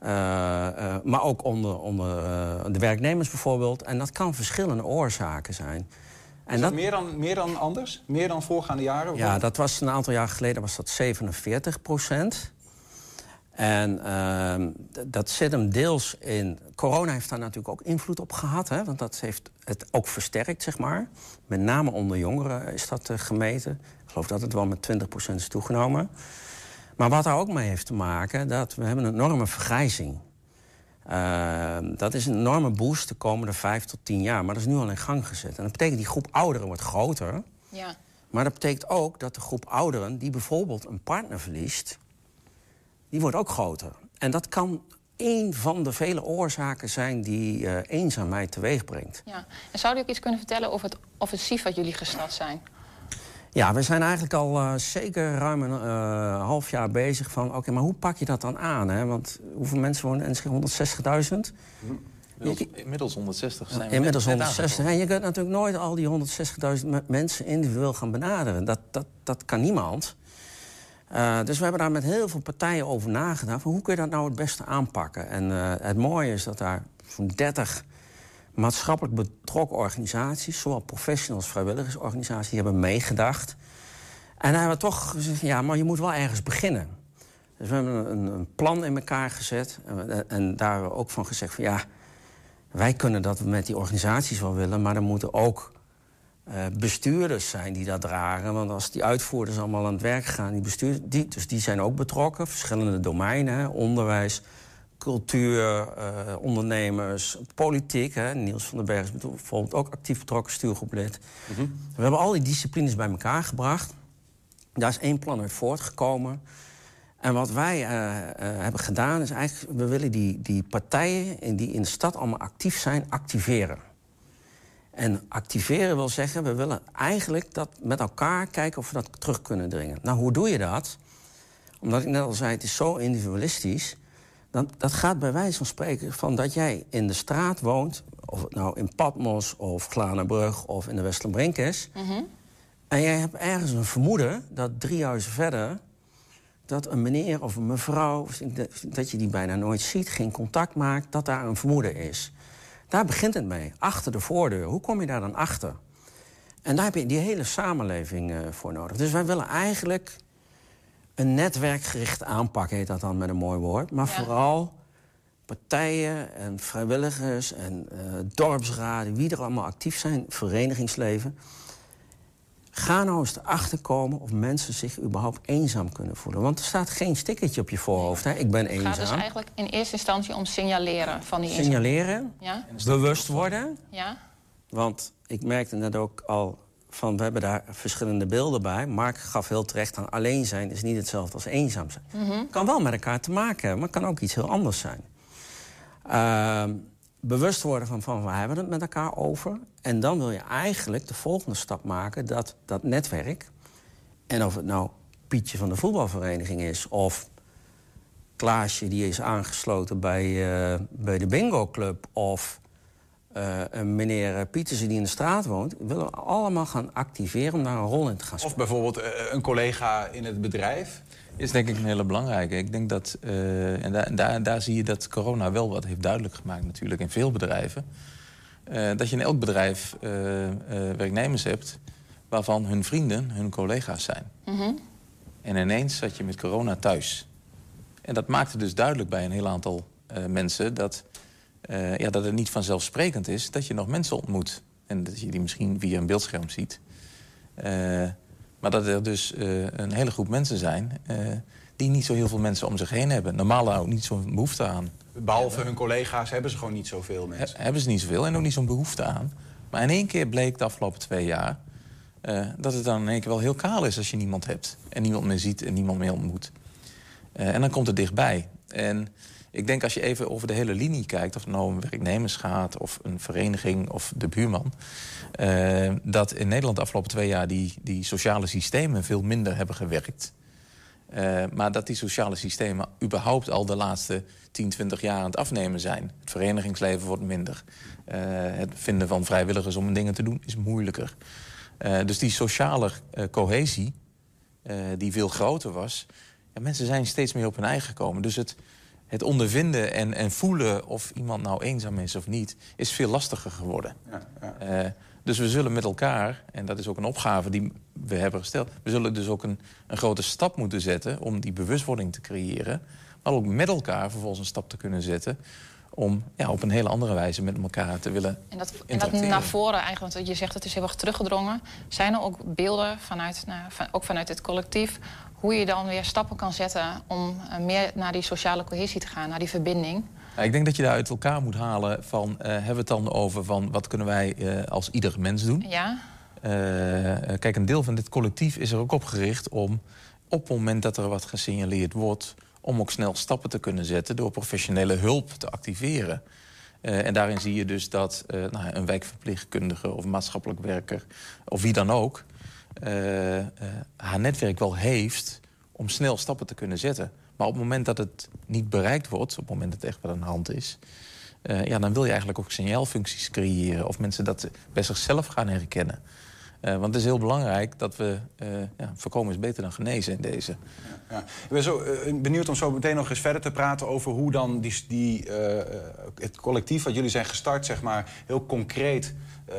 Eh, eh, maar ook onder, onder eh, de werknemers bijvoorbeeld. En dat kan verschillende oorzaken zijn. En is dat, meer, dan, meer dan anders? Meer dan voorgaande jaren? Ja, dat was een aantal jaar geleden was dat 47 procent. En ehm, dat zit hem deels in. Corona heeft daar natuurlijk ook invloed op gehad, hè, want dat heeft het ook versterkt, zeg maar. Met name onder jongeren is dat gemeten. Ik geloof dat het wel met 20 procent is toegenomen. Maar wat daar ook mee heeft te maken, dat we hebben een enorme vergrijzing. Ehm, dat is een enorme boost de komende vijf tot tien jaar. Maar dat is nu al in gang gezet. En dat betekent die groep ouderen wordt groter. Ja. Maar dat betekent ook dat de groep ouderen die bijvoorbeeld een partner verliest, die wordt ook groter. En dat kan één van de vele oorzaken zijn die eh, eenzaamheid teweeg brengt. ja. En zou u ook iets kunnen vertellen over het offensief wat jullie gestart zijn? Ja, we zijn eigenlijk al eh, zeker ruim een eh, half jaar bezig van... oké, maar hoe pak je dat dan aan? Hè? Want hoeveel mensen wonen in Enschede? 160.000? Inmiddels, inmiddels 160 zijn we Inmiddels net- net 160. En je kunt natuurlijk nooit al die 160.000 me- mensen individueel gaan benaderen. Dat, dat, dat kan niemand. Eh, dus we hebben daar met heel veel partijen over nagedacht. Van hoe kun je dat nou het beste aanpakken? En het mooie is dat daar zo'n 30 maatschappelijk betrokken organisaties... zowel professionals als vrijwilligersorganisaties, hebben meegedacht. En hebben we toch gezegd, ja, maar je moet wel ergens beginnen. Dus we hebben een, een plan in elkaar gezet. En, en daar hebben we ook van gezegd van ja... wij kunnen dat met die organisaties wel willen... maar er moeten ook eh, bestuurders zijn die dat dragen. Want als die uitvoerders allemaal aan het werk gaan, die bestuurders, die, dus die zijn ook betrokken. Verschillende domeinen, onderwijs, cultuur, eh, ondernemers, politiek. Hè. Niels van den Berg is bijvoorbeeld ook actief betrokken, stuurgroeplid. We hebben al die disciplines bij elkaar gebracht. Daar is één plan uit voortgekomen. En wat wij eh, eh, hebben gedaan is eigenlijk... we willen die, die partijen die in de stad allemaal actief zijn, activeren. En activeren wil zeggen, we willen eigenlijk dat met elkaar kijken of we dat terug kunnen dringen. Nou, hoe doe je dat? Omdat ik net al zei, het is zo individualistisch. Dan, dat gaat bij wijze van spreken van dat jij in de straat woont... of het nou in Patmos of Glanenbrug of in de Westerbrink is... en jij hebt ergens een vermoeden dat drie huizen verder... dat een meneer of een mevrouw, dat je die bijna nooit ziet... geen contact maakt, dat daar een vermoeden is. Daar begint het mee, achter de voordeur. Hoe kom je daar dan achter? En daar heb je die hele samenleving eh, voor nodig. Dus wij willen eigenlijk een netwerkgerichte aanpak, heet dat dan met een mooi woord. Maar vooral partijen en vrijwilligers en eh, dorpsraden, wie er allemaal actief zijn, verenigingsleven. Ga nou eens erachter komen of mensen zich überhaupt eenzaam kunnen voelen. Want er staat geen stickertje op je voorhoofd. Hè? Ik ben Het gaat dus eenzaam. eigenlijk in eerste instantie om signaleren van die Signaleren, Ja? bewust worden. Ja? Want ik merkte net ook al van, we hebben daar verschillende beelden bij. Mark gaf heel terecht aan alleen zijn is niet hetzelfde als eenzaam zijn. Mhm. Kan wel met elkaar te maken hebben, maar kan ook iets heel anders zijn. Ehm, bewust worden van, van waar hebben we het met elkaar over. En dan wil je eigenlijk de volgende stap maken dat dat netwerk... en of het nou Pietje van de voetbalvereniging is... of Klaasje die is aangesloten bij, eh, bij de bingo club... of eh, een meneer Pietersen die in de straat woont... willen we allemaal gaan activeren om daar een rol in te gaan spelen. Of bijvoorbeeld eh, een collega in het bedrijf. Is denk ik een hele belangrijke. Ik denk dat, eh, en daar, daar, daar zie je dat corona wel wat heeft duidelijk gemaakt natuurlijk in veel bedrijven. Eh, dat je in elk bedrijf eh, eh, werknemers hebt waarvan hun vrienden hun collega's zijn. Mhm. En ineens zat je met corona thuis. En dat maakte dus duidelijk bij een heel aantal eh, mensen dat, eh, ja, dat het niet vanzelfsprekend is dat je nog mensen ontmoet. En dat je die misschien via een beeldscherm ziet. Eh, maar dat er dus eh, een hele groep mensen zijn die niet zo heel veel mensen om zich heen hebben. Normaal ook niet zo'n behoefte aan. Behalve hun collega's hebben ze gewoon niet zoveel mensen. He- hebben ze niet zoveel en ook niet zo'n behoefte aan. Maar in één keer bleek de afgelopen twee jaar... dat het dan in één keer wel heel kaal is als je niemand hebt. En niemand meer ziet en niemand meer ontmoet. En dan komt het dichtbij. En ik denk als je even over de hele linie kijkt... of het nou om werknemers gaat of een vereniging of de buurman... eh, dat in Nederland de afgelopen twee jaar die, die sociale systemen veel minder hebben gewerkt. Eh, maar dat die sociale systemen überhaupt al de laatste 10, 20 jaar aan het afnemen zijn. Het verenigingsleven wordt minder. Eh, het vinden van vrijwilligers om dingen te doen is moeilijker. Dus die sociale cohesie, die veel groter was... Ja, mensen zijn steeds meer op hun eigen gekomen. Dus het, het ondervinden en, en voelen of iemand nou eenzaam is of niet... is veel lastiger geworden. Eh, dus we zullen met elkaar, en dat is ook een opgave die we hebben gesteld... we zullen dus ook een, een grote stap moeten zetten om die bewustwording te creëren... maar ook met elkaar vervolgens een stap te kunnen zetten... om ja, op een hele andere wijze met elkaar te willen En dat, en dat naar voren eigenlijk, want je zegt het is heel erg teruggedrongen. Zijn er ook beelden, vanuit, nou, van, ook vanuit het collectief... hoe je dan weer stappen kan zetten om eh, meer naar die sociale cohesie te gaan, naar die verbinding? Ik denk dat je daar uit elkaar moet halen van... eh, hebben we het dan over van wat kunnen wij eh, als ieder mens doen? Ja? Kijk, een deel van dit collectief is er ook op gericht om... op het moment dat er wat gesignaleerd wordt... om ook snel stappen te kunnen zetten... door professionele hulp te activeren. En daarin zie je dus dat nou, een wijkverpleegkundige of maatschappelijk werker... of wie dan ook, haar netwerk wel heeft om snel stappen te kunnen zetten. Maar op het moment dat het niet bereikt wordt... op het moment dat het echt wat aan de hand is... eh, ja, dan wil je eigenlijk ook signaalfuncties creëren... of mensen dat bij zichzelf gaan herkennen. Eh, want het is heel belangrijk dat we... eh, ja, voorkomen is beter dan genezen in deze. Ja. Ik ben zo eh, benieuwd om zo meteen nog eens verder te praten over hoe dan die, die, eh, het collectief wat jullie zijn gestart, zeg maar, heel concreet eh,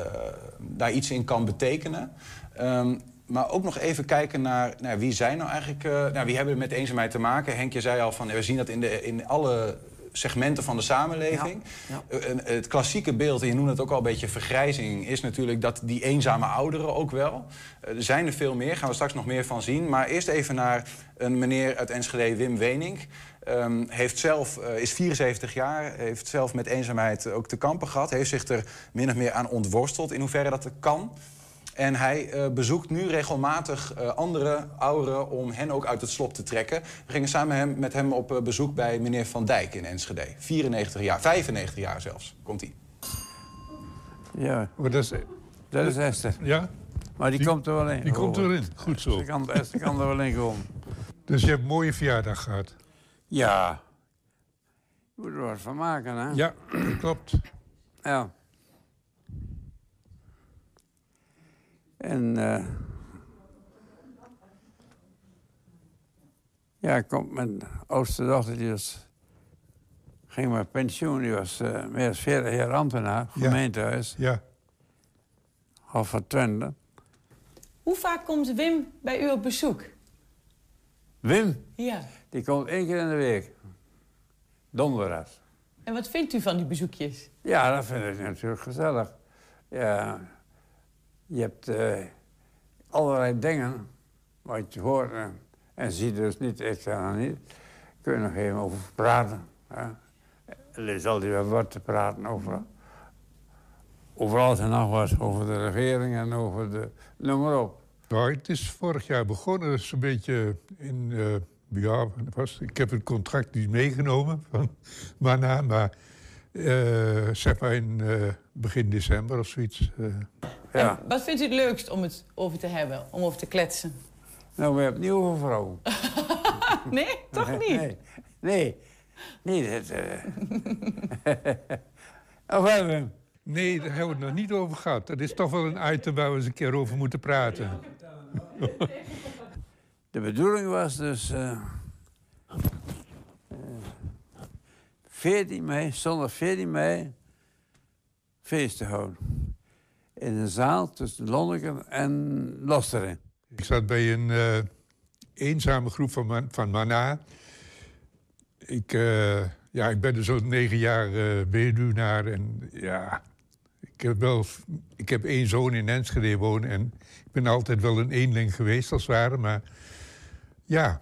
daar iets in kan betekenen. Ehm, maar ook nog even kijken naar wie zijn nou eigenlijk, eh, nou, wie hebben met eenzaamheid te maken. Henk, je zei al van we zien dat in, de, in alle segmenten van de samenleving. Eh, het klassieke beeld, en je noemde het ook al een beetje vergrijzing... is natuurlijk dat die eenzame ouderen ook wel. er zijn er veel meer, gaan we straks nog meer van zien. Maar eerst even naar een meneer uit Enschede, Wim Wenink... Um, heeft zelf, is 74 jaar, heeft zelf met eenzaamheid ook te kampen gehad. Heeft zich er min of meer aan ontworsteld, in hoeverre dat kan. En hij uh, bezoekt nu regelmatig uh, andere ouderen om hen ook uit het slop te trekken. We gingen samen hem, met hem op uh, bezoek bij meneer Van Dijk in Enschede. 94 jaar, 95 jaar zelfs, komt hij. Ja, dat is, dat is Esther. Ja? Maar die, komt er wel in. Die komt erin, goed zo. Ze kan, Esther kan er wel in komen. Dus je hebt een mooie verjaardag gehad? Ja. Je moet er wat van maken, hè? Ja, dat klopt. Ja. En uh, ja, komt mijn oudste dochter, die was, ging met pensioen. Die was uh, meer dan 40 jaar ambtenaar, gemeentehuis. Ja. Half van Twente. Hoe vaak komt Wim bij u op bezoek? Wim? Ja. Die komt één keer in de week. Donderdag. En wat vindt u van die bezoekjes? Ja, dat vind ik natuurlijk gezellig. Ja, je hebt uh, allerlei dingen wat je hoort en, en ziet dus niet, ik dan niet. Kun je nog even over praten. Hè? Er is altijd wel wat te praten over, over alles en nog wat. Over de regering en over de... Noem maar op. Nou, het is vorig jaar begonnen, dus een beetje in... Uh, ja, was, ik heb het contract niet meegenomen van Mana, maar uh, zeg maar in begin december of zoiets. Uh. Ja. wat vindt u het leukst om het over te hebben, om over te kletsen? Nou, we hebben het niet over vrouwen. nee, toch niet? Nee, nee. nee dat, of hebben we hem? Nee, daar hebben we het nog niet over gehad. Dat is toch wel een item waar we eens een keer over moeten praten. De bedoeling was dus... Uh, 14 mei, zondag 14 mei, feest te houden. In een zaal tussen Lonneken en Losteren. Ik zat bij een uh, eenzame groep van, man, van Mana. Ik, uh, ja, ik ben dus zo'n negen jaar uh, weduwnaar. En ja, ik heb, wel, ik heb één zoon in Enschede wonen. En ik ben altijd wel een eenling geweest als het ware. Maar ja,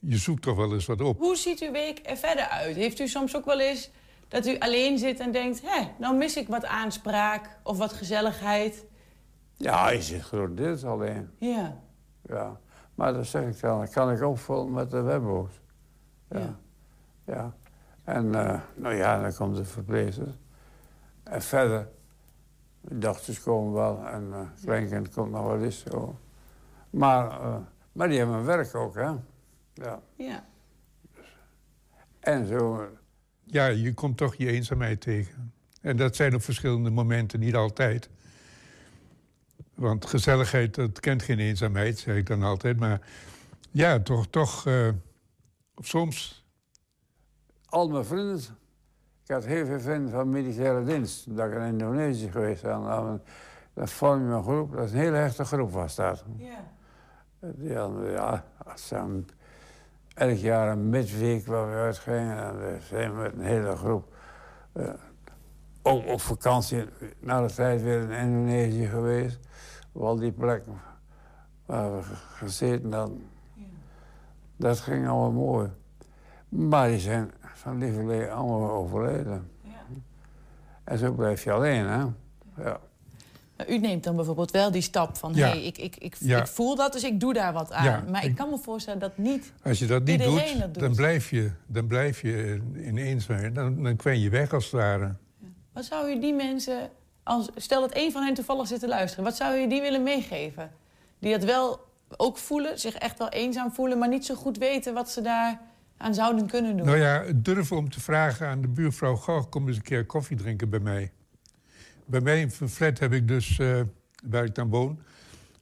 je zoekt toch wel eens wat op. Hoe ziet uw week er verder uit? Heeft u soms ook wel eens dat u alleen zit en denkt... hé, nou mis ik wat aanspraak of wat gezelligheid? Ja, je zit grotendeels alleen. Ja. Ja, maar dat zeg ik dan. Dat kan ik opvullen met de webbo's. Ja. ja. ja. En uh, nou ja, dan komt de verpleegster. En verder, de dochters komen wel en uh, kleinkind komt nog wel eens zo. Maar, uh, maar die hebben werk ook, hè. Ja. ja. En zo. Ja, je komt toch je eenzaamheid tegen. En dat zijn op verschillende momenten, niet altijd. Want gezelligheid, dat kent geen eenzaamheid, zeg ik dan altijd. Maar ja, toch, toch uh, soms. Al mijn vrienden. Ik had heel veel vrienden van militaire dienst. Dat ik in Indonesië geweest ben. Dat vormde een groep, dat is een hele hechte groep was dat. Ja. Die hadden, ja, als dan elk jaar een midweek waar we uitgingen. En we zijn met een hele groep. Uh, ook op vakantie na de tijd weer in Indonesië geweest. Op al die plekken waar we gezeten hadden. Ja. Dat ging allemaal mooi. Maar die zijn van lieverlee allemaal overleden. Ja. En zo blijf je alleen, hè? Ja. U neemt dan bijvoorbeeld wel die stap van... Ja. hey, ik, ik, ik, Ja. ik voel dat, dus ik doe daar wat aan. Ja, maar ik kan me voorstellen dat niet Als je dat niet iedereen doet, dat doet. Dan, blijf je, dan blijf je in eenzaamheid. Dan, dan kwen je weg als het ware. Wat zou u die mensen... Als, stel dat één van hen toevallig zit te luisteren. Wat zou u die willen meegeven? Die dat wel ook voelen, zich echt wel eenzaam voelen... maar niet zo goed weten wat ze daar aan zouden kunnen doen. Nou ja, durven om te vragen aan de buurvrouw... Goh, kom eens een keer koffie drinken bij mij. Bij mij in een flat heb ik dus, eh, waar ik dan woon...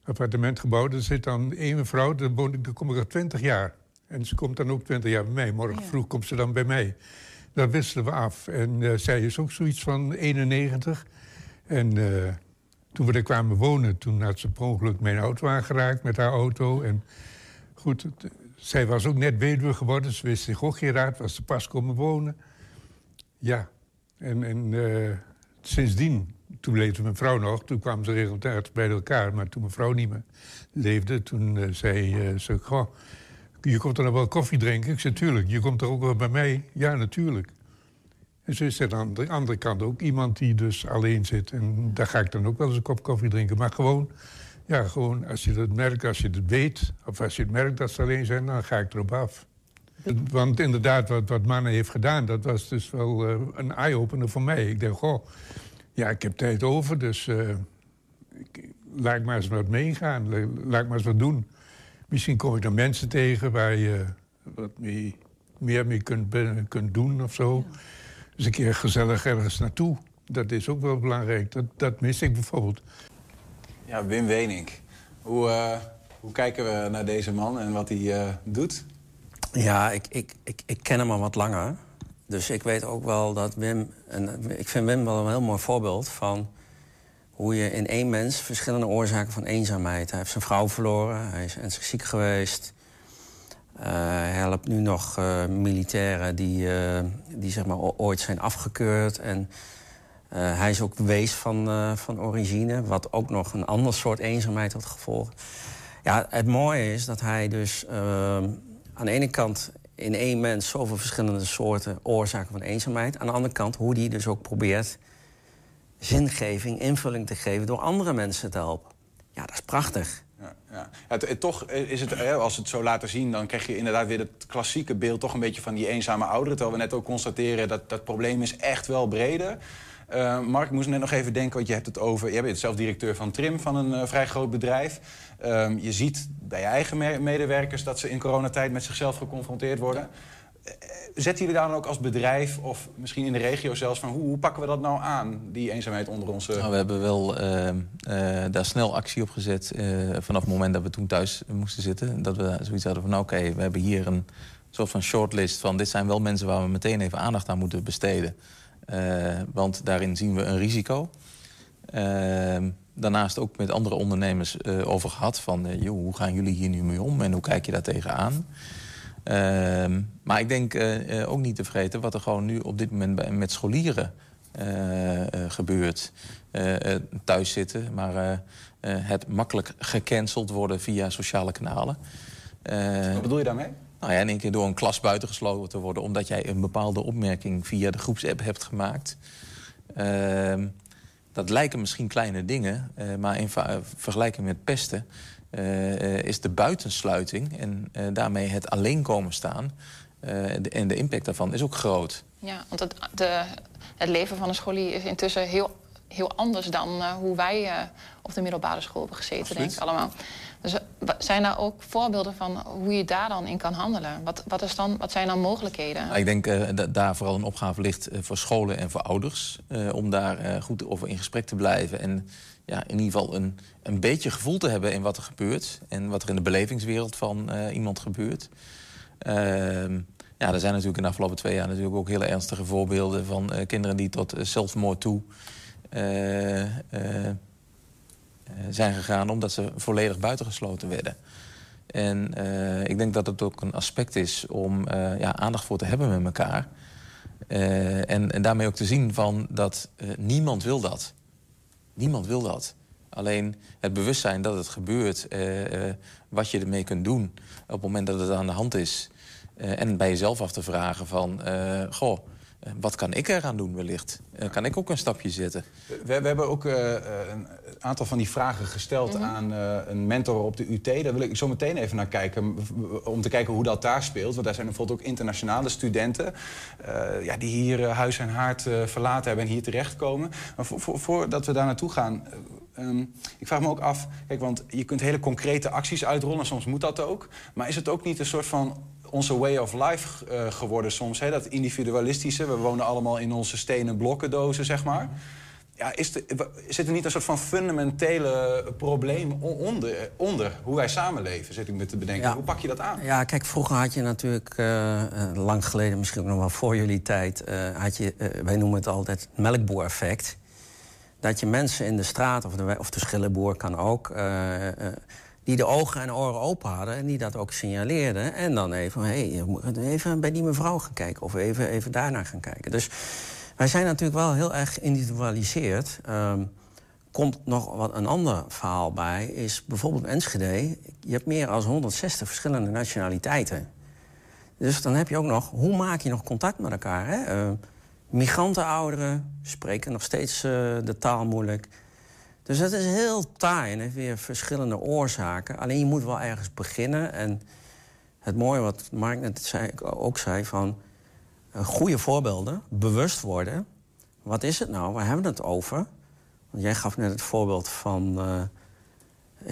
appartement gebouwd. Er zit dan één mevrouw, daar, woon ik, daar kom ik al twintig jaar. En ze komt dan ook twintig jaar bij mij. Morgen vroeg komt ze dan bij mij. Dat wisselen we af. En eh, zij is ook zoiets van 91. En eh, toen we er kwamen wonen, toen had ze per ongeluk mijn auto aangeraakt met haar auto. En goed, het- zij was ook net weduwe geworden. Ze wist zich ook geen raad, was ze pas komen wonen. Ja, en, en sindsdien, toen leefde mijn vrouw nog, toen kwamen ze regelmatig bij elkaar. Maar toen mijn vrouw niet meer leefde, toen eh, zei eh, ze: Goh, je komt er nog wel koffie drinken? Ik zei: Tuurlijk, je komt er ook wel bij mij? Ja, natuurlijk. En zo is er aan de andere kant ook iemand die dus alleen zit. En daar ga ik dan ook wel eens een kop koffie drinken. Maar gewoon, ja, gewoon als je dat merkt, als je het weet... of als je het merkt dat ze alleen zijn, dan ga ik erop af. Want inderdaad, wat, wat Manne heeft gedaan... dat was dus wel eh, een eye-opener voor mij. Ik dacht, goh, ja, ik heb tijd over, dus... eh, ik, laat ik maar eens wat meegaan. La- Laat ik maar eens wat doen. Misschien kom ik dan mensen tegen waar je wat mee, meer mee kunt doen of zo. Dus een keer gezellig ergens naartoe. Dat is ook wel belangrijk. Dat, dat mis ik bijvoorbeeld. Ja, Wim Wenink. Hoe, eh, hoe kijken we naar deze man en wat hij eh, doet? Ja, ik, ik, ik, ik ken hem al wat langer. Dus ik weet ook wel dat Wim... Ik vind Wim wel een heel mooi voorbeeld van... hoe je in één mens verschillende oorzaken van eenzaamheid... Hij heeft zijn vrouw verloren, hij is ernstig ziek geweest. Eh, hij helpt nu nog eh, militairen die, eh, die zeg maar ooit zijn afgekeurd. En hij is ook wees van, van origine, wat ook nog een ander soort eenzaamheid had gevolgd. Ja, het mooie is dat hij dus ehm, aan de ene kant in één mens zoveel verschillende soorten oorzaken van eenzaamheid. Aan de andere kant hoe hij dus ook probeert zingeving, invulling te geven door andere mensen te helpen. Ja, dat is prachtig. Ja, ja. Toch is het, hè, als het zo laten zien, dan krijg je inderdaad weer het klassieke beeld... toch een beetje van die eenzame ouderen. Terwijl we net ook constateren dat dat probleem is echt wel breder. Eh, Mark, ik moest net nog even denken, want je hebt het over... je bent zelf directeur van Trim, van een eh, vrij groot bedrijf. Ehm, je ziet bij je eigen me- medewerkers dat ze in coronatijd met zichzelf geconfronteerd worden. Eh, Zetten jullie daar dan ook als bedrijf, of misschien in de regio zelfs... van hoe, hoe pakken we dat nou aan, die eenzaamheid onder onze... Nou, we hebben wel eh, eh, daar snel actie op gezet vanaf het moment dat we toen thuis moesten zitten. Dat we zoiets hadden van, nou, oké, we hebben hier een soort van shortlist van... dit zijn wel mensen waar we meteen even aandacht aan moeten besteden. Eh, want daarin zien we een risico. Ehm, daarnaast ook met andere ondernemers eh, over gehad van... eh, joh, hoe gaan jullie hier nu mee om en hoe kijk je daar tegenaan? Ehm, maar ik denk ook niet te vergeten wat er gewoon nu op dit moment met scholieren gebeurt. Thuis zitten, maar het makkelijk gecanceld worden via sociale kanalen. Eh, Wat bedoel je daarmee? Nou ja, in één keer door een klas buitengesloten te worden... omdat jij een bepaalde opmerking via de groepsapp hebt gemaakt. Ehm, dat lijken misschien kleine dingen, eh, maar in vergelijking met pesten... eh, is de buitensluiting en eh, daarmee het alleen komen staan... de- en de impact daarvan is ook groot. Ja, want het, de, het leven van een scholier is intussen heel, heel anders dan hoe wij op de middelbare school hebben gezeten, Absoluut. denk ik allemaal. Dus eh, zijn daar ook voorbeelden van hoe je daar dan in kan handelen? Wat, wat, is dan, wat zijn dan mogelijkheden? Nou, ik denk eh, dat daar vooral een opgave ligt eh, voor scholen en voor ouders. om daar goed over in gesprek te blijven. En ja, in ieder geval een, een beetje gevoel te hebben in wat er gebeurt. En wat er in de belevingswereld van iemand gebeurt. Ehm, ja, er zijn natuurlijk in de afgelopen twee jaar natuurlijk ook hele ernstige voorbeelden van kinderen die tot zelfmoord toe zijn gegaan omdat ze volledig buitengesloten werden. En eh, ik denk dat het ook een aspect is om eh, ja, aandacht voor te hebben met elkaar. Eh, en, daarmee ook te zien van dat eh, niemand wil dat. Niemand wil dat. Alleen het bewustzijn dat het gebeurt, eh, eh, wat je ermee kunt doen op het moment dat het aan de hand is. Eh, en bij jezelf af te vragen van, eh, goh, eh, wat kan ik eraan doen wellicht? Eh, kan ik ook een stapje zetten? We, we hebben ook eh, eh, een aantal van die vragen gesteld aan eh, een mentor op de UT. Daar wil ik zo meteen even naar kijken. Om te kijken hoe dat daar speelt. Want daar zijn bijvoorbeeld ook internationale studenten. eh, ja, die hier eh, huis en haard eh, verlaten hebben en hier terechtkomen. Maar vo- vo- voordat we daar naartoe gaan. eh, ehm, ik vraag me ook af. Kijk, want je kunt hele concrete acties uitrollen. Soms moet dat ook. Maar is het ook niet een soort van onze way of life eh, geworden soms. Hè? Dat individualistische. We wonen allemaal in onze stenen blokkendozen, zeg maar. Ja, is de, zit er niet een soort van fundamentele probleem onder, onder hoe wij samenleven, zit ik me te bedenken. Ja. Hoe pak je dat aan? Ja, kijk, vroeger had je natuurlijk, eh, eh, lang geleden, misschien ook nog wel voor jullie tijd, had je, wij noemen het altijd het melkboer-effect. Dat je mensen in de straat, of de, of de schillenboer kan ook, die de ogen en oren open hadden en die dat ook signaleerden. En dan even, hey, even bij die mevrouw gaan kijken of even, even daarna gaan kijken. Dus wij zijn natuurlijk wel heel erg geïndividualiseerd. Ehm, komt nog wat een ander verhaal bij, is bijvoorbeeld Enschede. Je hebt meer dan 160 verschillende nationaliteiten. Dus dan heb je ook nog, hoe maak je nog contact met elkaar? Hè? Uh, migrantenouderen spreken nog steeds uh, de taal moeilijk. Dus dat is heel taai en heeft weer verschillende oorzaken. Alleen je moet wel ergens beginnen. En het mooie wat Mark net zei, ook zei, van uh, goede voorbeelden, bewust worden. Wat is het nou? Waar hebben we het over? Want jij gaf net het voorbeeld van... Uh,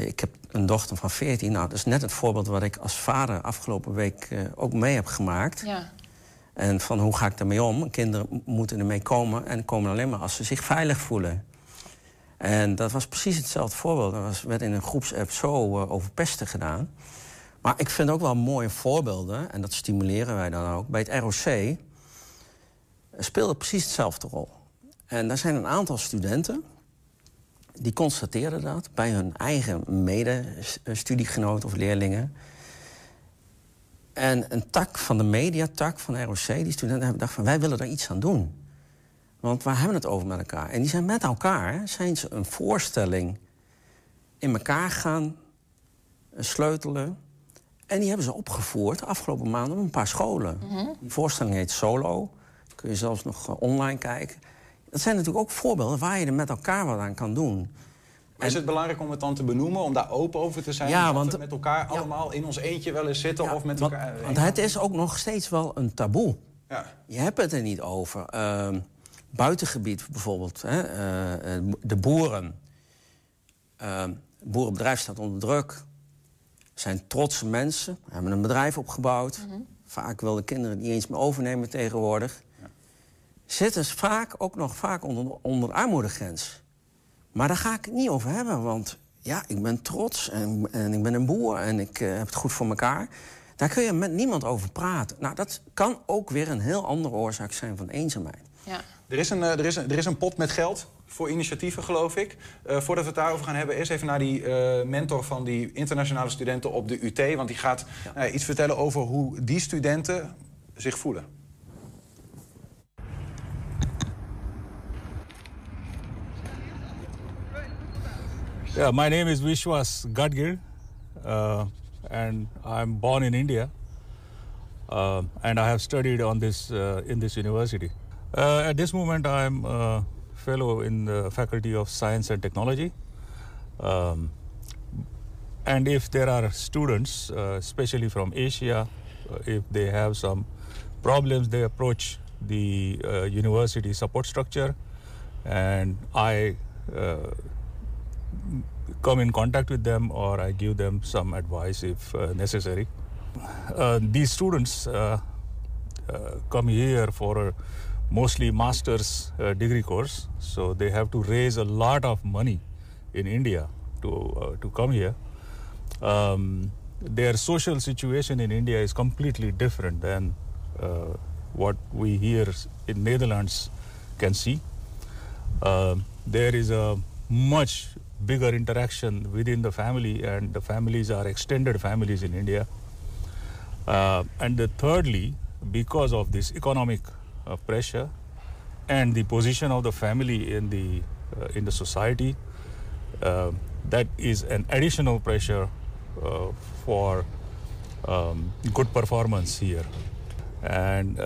ik heb een dochter van 14. Nou, dat is net het voorbeeld wat ik als vader afgelopen week uh, ook mee heb gemaakt. Ja. En van hoe ga ik daarmee om? Kinderen moeten ermee komen en komen alleen maar als ze zich veilig voelen. En dat was precies hetzelfde voorbeeld. Dat werd in een groepsapp zo uh, over pesten gedaan. Maar ik vind ook wel mooie voorbeelden, en dat stimuleren wij dan ook. Bij het ROC speelde precies hetzelfde rol. En daar zijn een aantal studenten die constateerden dat bij hun eigen medestudiegenoten of leerlingen. En een tak van de mediatak van ROC, die studenten hebben gedacht van wij willen daar iets aan doen. Want waar hebben we het over met elkaar? En die zijn met elkaar, zijn ze een voorstelling in elkaar gaan sleutelen. En die hebben ze opgevoerd afgelopen maanden op een paar scholen. Mhm. Die voorstelling heet Solo. Kun je zelfs nog online kijken. Dat zijn natuurlijk ook voorbeelden waar je er met elkaar wat aan kan doen. Maar is het belangrijk om het dan te benoemen, om daar open over te zijn? Ja, Dat want- we met elkaar allemaal in ons eentje wel eens zitten of met Want, elkaar... want het is ook nog steeds wel een taboe. Ja. Je hebt het er niet over. Ehm, buitengebied bijvoorbeeld, hè, eh, eh, de boeren. Het boerenbedrijf staat onder druk. Zijn trotse mensen, hebben een bedrijf opgebouwd. Vaak willen kinderen niet eens meer overnemen tegenwoordig. Zitten ze vaak ook nog vaak onder, onder de armoedegrens. Maar daar ga ik het niet over hebben, want ja, ik ben trots en, en ik ben een boer en ik eh, heb het goed voor elkaar. Daar kun je met niemand over praten. Nou, dat kan ook weer een heel andere oorzaak zijn van eenzaamheid. Ja. Er is, een, eh, er, is een, er is een pot met geld voor initiatieven, geloof ik. Eh, voordat we het daarover gaan hebben, eerst even naar die eh, mentor van die internationale studenten op de UT. Want die gaat ja, iets vertellen over hoe die studenten zich voelen. Yeah, my name is Vishwas Gadgir, uh, and I'm born in India, uh, and I have studied on this uh, in this university. Uh, at this moment, I'm a fellow in the Faculty of Science and Technology. Um, and if there are students, uh, especially from Asia, uh, if they have some problems, they approach the uh, university support structure, and I uh, come in contact with them or I give them some advice if necessary. These students come here for a mostly master's uh, degree course, so they have to raise a lot of money in India to uh, to come here. Um, their social situation in India is completely different than uh, what we here in Netherlands can see. Um there is a much bigger interaction within the family, and the families are extended families in India. Uh, and the thirdly, because of this economic pressure and the position of the family in the uh, in the society, uh, that is an additional pressure uh, for um, good performance here, and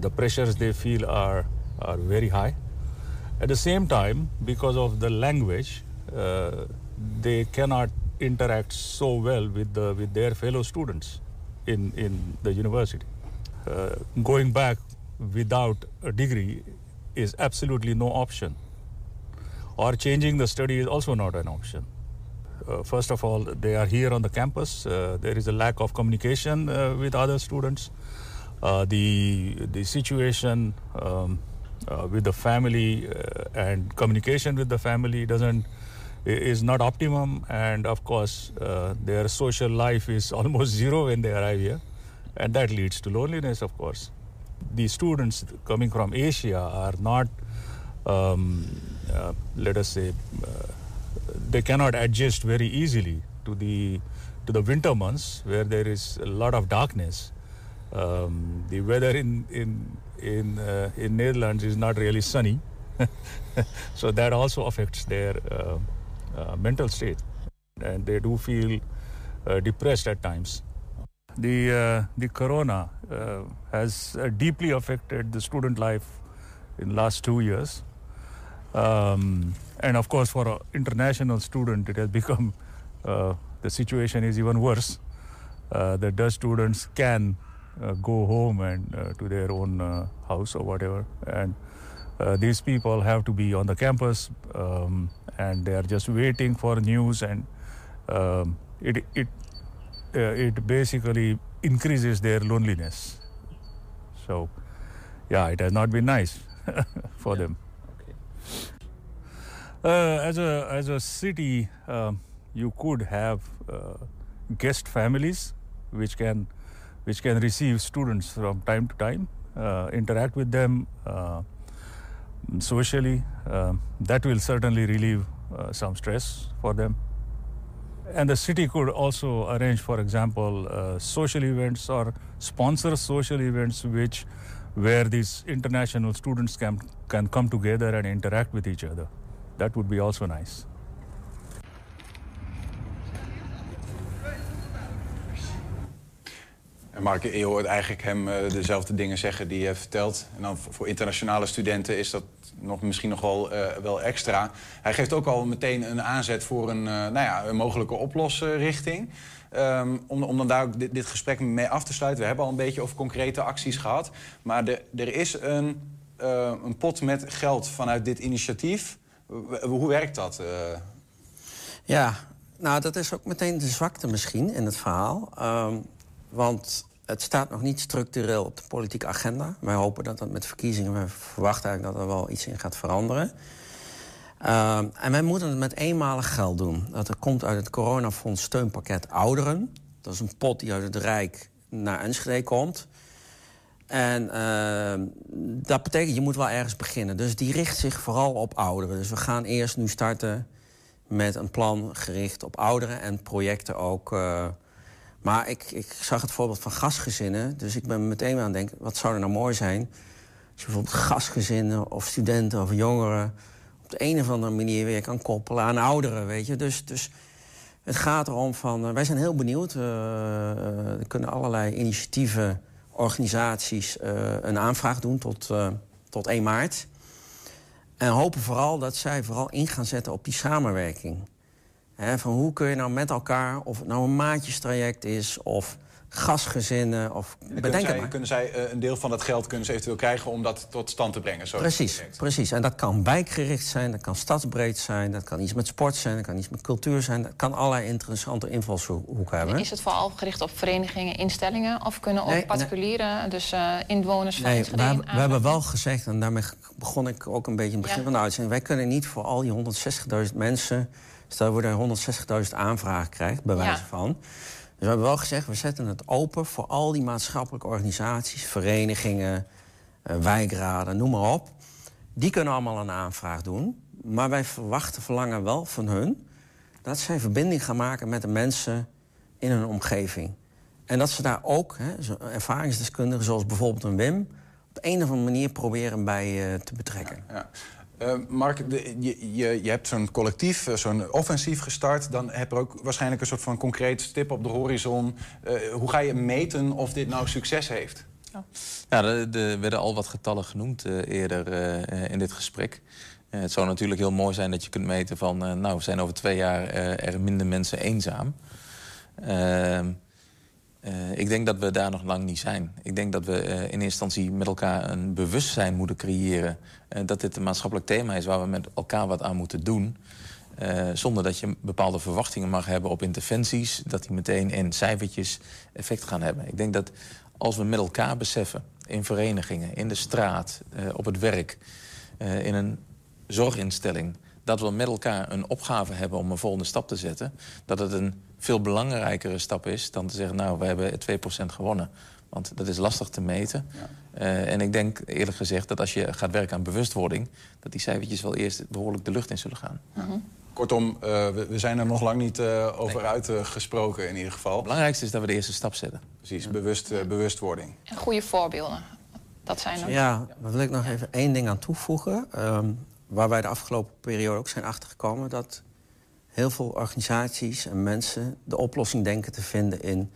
the pressures they feel are are very high. At the same time, because of the language, uh, they cannot interact so well with the with their fellow students in in the university. Uh, going back without a degree is absolutely no option. Or changing the study is also not an option. Uh, first of all, they are here on the campus. Uh, there is a lack of communication uh, with other students. Uh, the the situation um, uh, with the family uh, and communication with the family doesn't is not optimum, and of course, their social life is almost zero when they arrive here, and that leads to loneliness, of course. The students coming from Asia are not, um, uh, let us say, uh, they cannot adjust very easily to the to the winter months where there is a lot of darkness. Um, the weather in in in uh, in Netherlands is not really sunny, so that also affects their uh, uh, mental state, and they do feel uh, depressed at times. The uh, the corona uh, has uh, deeply affected the student life in the last two years. Um, and of course, for an international student, it has become the situation is even worse. The Dutch students can uh, go home and uh, to their own uh, house or whatever, and these people have to be on the campus, um, and they are just waiting for news, and um, it it uh, it basically increases their loneliness. So, yeah, it has not been nice for them. Uh, as a as a city, um, you could have uh, guest families, which can which can receive students from time to time, uh, interact with them uh, socially. Um, that will certainly relieve uh, some stress for them. And the city could also arrange, for example, uh, social events or sponsor social events, which where these international students can can come together and interact with each other. That would be also nice. Mark, je hoort eigenlijk hem eh, dezelfde dingen zeggen die je vertelt. En dan voor internationale studenten is dat nog, misschien nog wel, eh, wel extra. Hij geeft ook al meteen een aanzet voor een, eh, nou ja, een mogelijke oplosrichting. Ehm, om, om dan daar ook dit, dit gesprek mee af te sluiten. We hebben al een beetje over concrete acties gehad. Maar er is een, een pot met geld vanuit dit initiatief. Hoe werkt dat? Ja, nou dat is ook meteen de zwakte misschien in het verhaal. Ehm, want het staat nog niet structureel op de politieke agenda. Wij hopen dat dat met verkiezingen... we verwachten eigenlijk dat er wel iets in gaat veranderen. Ehm, en wij moeten het met eenmalig geld doen. Dat komt uit het coronafonds steunpakket ouderen. Dat is een pot die uit het Rijk naar Enschede komt. En ehm, dat betekent, je moet wel ergens beginnen. Dus die richt zich vooral op ouderen. Dus we gaan eerst nu starten met een plan gericht op ouderen en projecten ook. eh, maar ik, ik zag het voorbeeld van gastgezinnen. Dus ik ben meteen aan het denken, wat zou er nou mooi zijn... als je bijvoorbeeld gastgezinnen of studenten of jongeren... op de een of andere manier weer kan koppelen aan ouderen, weet je. Dus, dus het gaat erom van... eh, wij zijn heel benieuwd. eh, er kunnen allerlei initiatieven, organisaties... een aanvraag doen tot, tot 1 maart. En hopen vooral dat zij vooral in gaan zetten op die samenwerking. Van hoe kun je nou met elkaar, of het nou een maatjestraject is... of gastgezinnen, of Kunnen bedenk het zij, maar. kunnen zij eh, een deel van dat geld kunnen ze eventueel krijgen om dat tot stand te brengen? Zo het Precies, precies. En dat kan wijkgericht zijn, dat kan stadsbreed zijn... dat kan iets met sport zijn, dat kan iets met cultuur zijn... dat kan allerlei interessante invalshoeken hebben. Is het vooral gericht op verenigingen, instellingen? Of kunnen ook Nee, nee. particulieren, dus eh, inwoners van Nee, hebben- we hebben wel gezegd, en daarmee begon ik ook een beetje in het begin Ja. van de uitzending... wij kunnen niet voor al die 160.000 mensen... stel we er 160.000 aanvragen krijgen, bij wijze Ja. van... Dus we hebben wel gezegd, we zetten het open voor al die maatschappelijke organisaties... verenigingen, eh, wijkraden, noem maar op. Die kunnen allemaal een aanvraag doen. Maar wij verwachten, verlangen wel van hun... dat zij verbinding gaan maken met de mensen in hun omgeving. En dat ze daar ook, hè, ervaringsdeskundigen zoals bijvoorbeeld een Wim... op een of andere manier proberen bij eh, te betrekken. Ja. Eh, Mark, de- je, je, je hebt zo'n collectief, eh, zo'n offensief gestart. Dan heb je ook waarschijnlijk een soort van concreet stip op de horizon. Eh, hoe ga je meten of dit nou succes heeft? Ja, er, er werden al wat getallen genoemd eh, eerder eh, in dit gesprek. Eh, het zou natuurlijk heel mooi zijn dat je kunt meten van... eh, nou, zijn over twee jaar eh, er minder mensen eenzaam. Ehm, eh, ik denk dat we daar nog lang niet zijn. Ik denk dat we eh, in eerste instantie met elkaar een bewustzijn moeten creëren... eh, dat dit een maatschappelijk thema is waar we met elkaar wat aan moeten doen... Zonder dat je bepaalde verwachtingen mag hebben op interventies... dat die meteen in cijfertjes effect gaan hebben. Ik denk dat als we met elkaar beseffen, in verenigingen, in de straat, op het werk... in een zorginstelling, dat we met elkaar een opgave hebben om een volgende stap te zetten... dat het een veel belangrijkere stap is dan te zeggen... nou, we hebben 2% gewonnen. Want dat is lastig te meten. Eh, en ik denk eerlijk gezegd dat als je gaat werken aan bewustwording... dat die cijfertjes wel eerst behoorlijk de lucht in zullen gaan. Mhm. Kortom, eh, we, we zijn er nog lang niet eh, over uitgesproken in ieder geval. Het belangrijkste is dat we de eerste stap zetten. Precies, bewust, bewustwording. En goede voorbeelden. Dat zijn er. Ja, daar wil ik nog even één ding aan toevoegen. Ehm, waar wij de afgelopen periode ook zijn achtergekomen... dat heel veel organisaties en mensen de oplossing denken te vinden in...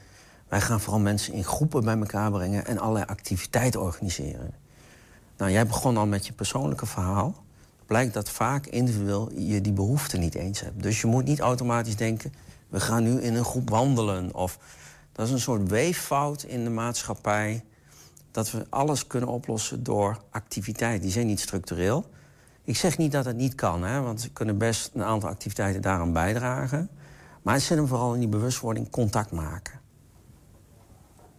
wij gaan vooral mensen in groepen bij elkaar brengen... en allerlei activiteiten organiseren. Nou, jij begon al met je persoonlijke verhaal. Blijkt dat vaak individueel je die behoefte niet eens hebt. Dus je moet niet automatisch denken... we gaan nu in een groep wandelen. Of dat is een soort weeffout in de maatschappij... dat we alles kunnen oplossen door activiteit. Die zijn niet structureel. Ik zeg niet dat het niet kan, hè, want ze kunnen best een aantal activiteiten daaraan bijdragen. Maar het zit hem vooral in die bewustwording contact maken.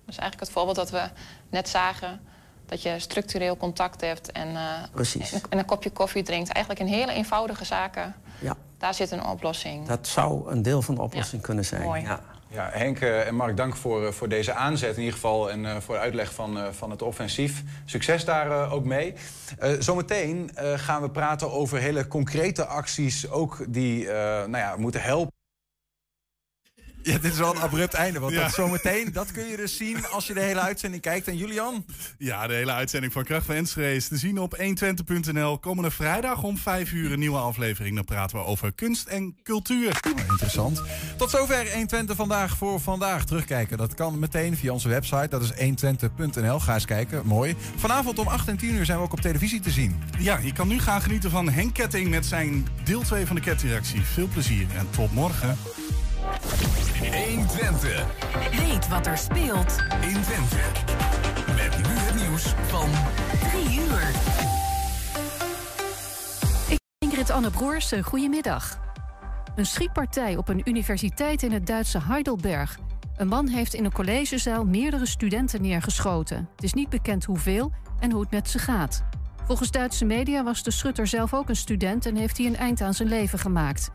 Dus eigenlijk het voorbeeld dat we net zagen... dat je structureel contact hebt en, eh, Precies. en, en een kopje koffie drinkt. Eigenlijk in hele eenvoudige zaken. Ja. Daar zit een oplossing. Dat zou een deel van de oplossing kunnen zijn. mooi. Ja. Ja, Henk eh, en Mark, dank voor, eh, voor deze aanzet in ieder geval... en eh, voor de uitleg van, van het offensief. Succes daar ook mee. Zometeen gaan we praten over hele concrete acties... ook die nou ja, moeten helpen. Ja, dit is wel een abrupt einde. Want Ja. dat zometeen, dat kun je dus zien als je de hele uitzending kijkt. En Julian? Ja, de hele uitzending van Kracht van Enschede is te zien op 120.nl. Komende vrijdag om 5 uur een nieuwe aflevering. Dan praten we over kunst en cultuur. Oh, interessant. Tot zover 120 vandaag voor vandaag. Terugkijken, dat kan meteen via onze website. Dat is 120.nl. Ga eens kijken, mooi. Vanavond om 8 en 10 uur zijn we ook op televisie te zien. Ja, je kan nu gaan genieten van Henk Ketting met zijn deel 2 van de kettingreactie. Veel plezier en tot morgen. 120. Weet wat er speelt in Twente. Met nu het nieuws van 3 uur. Ingrid Anne Broers, goedemiddag. Een schietpartij op een universiteit in het Duitse Heidelberg. Een man heeft in een collegezaal meerdere studenten neergeschoten. Het is niet bekend hoeveel en hoe het met ze gaat. Volgens Duitse media was de schutter zelf ook een student en heeft hij een eind aan zijn leven gemaakt.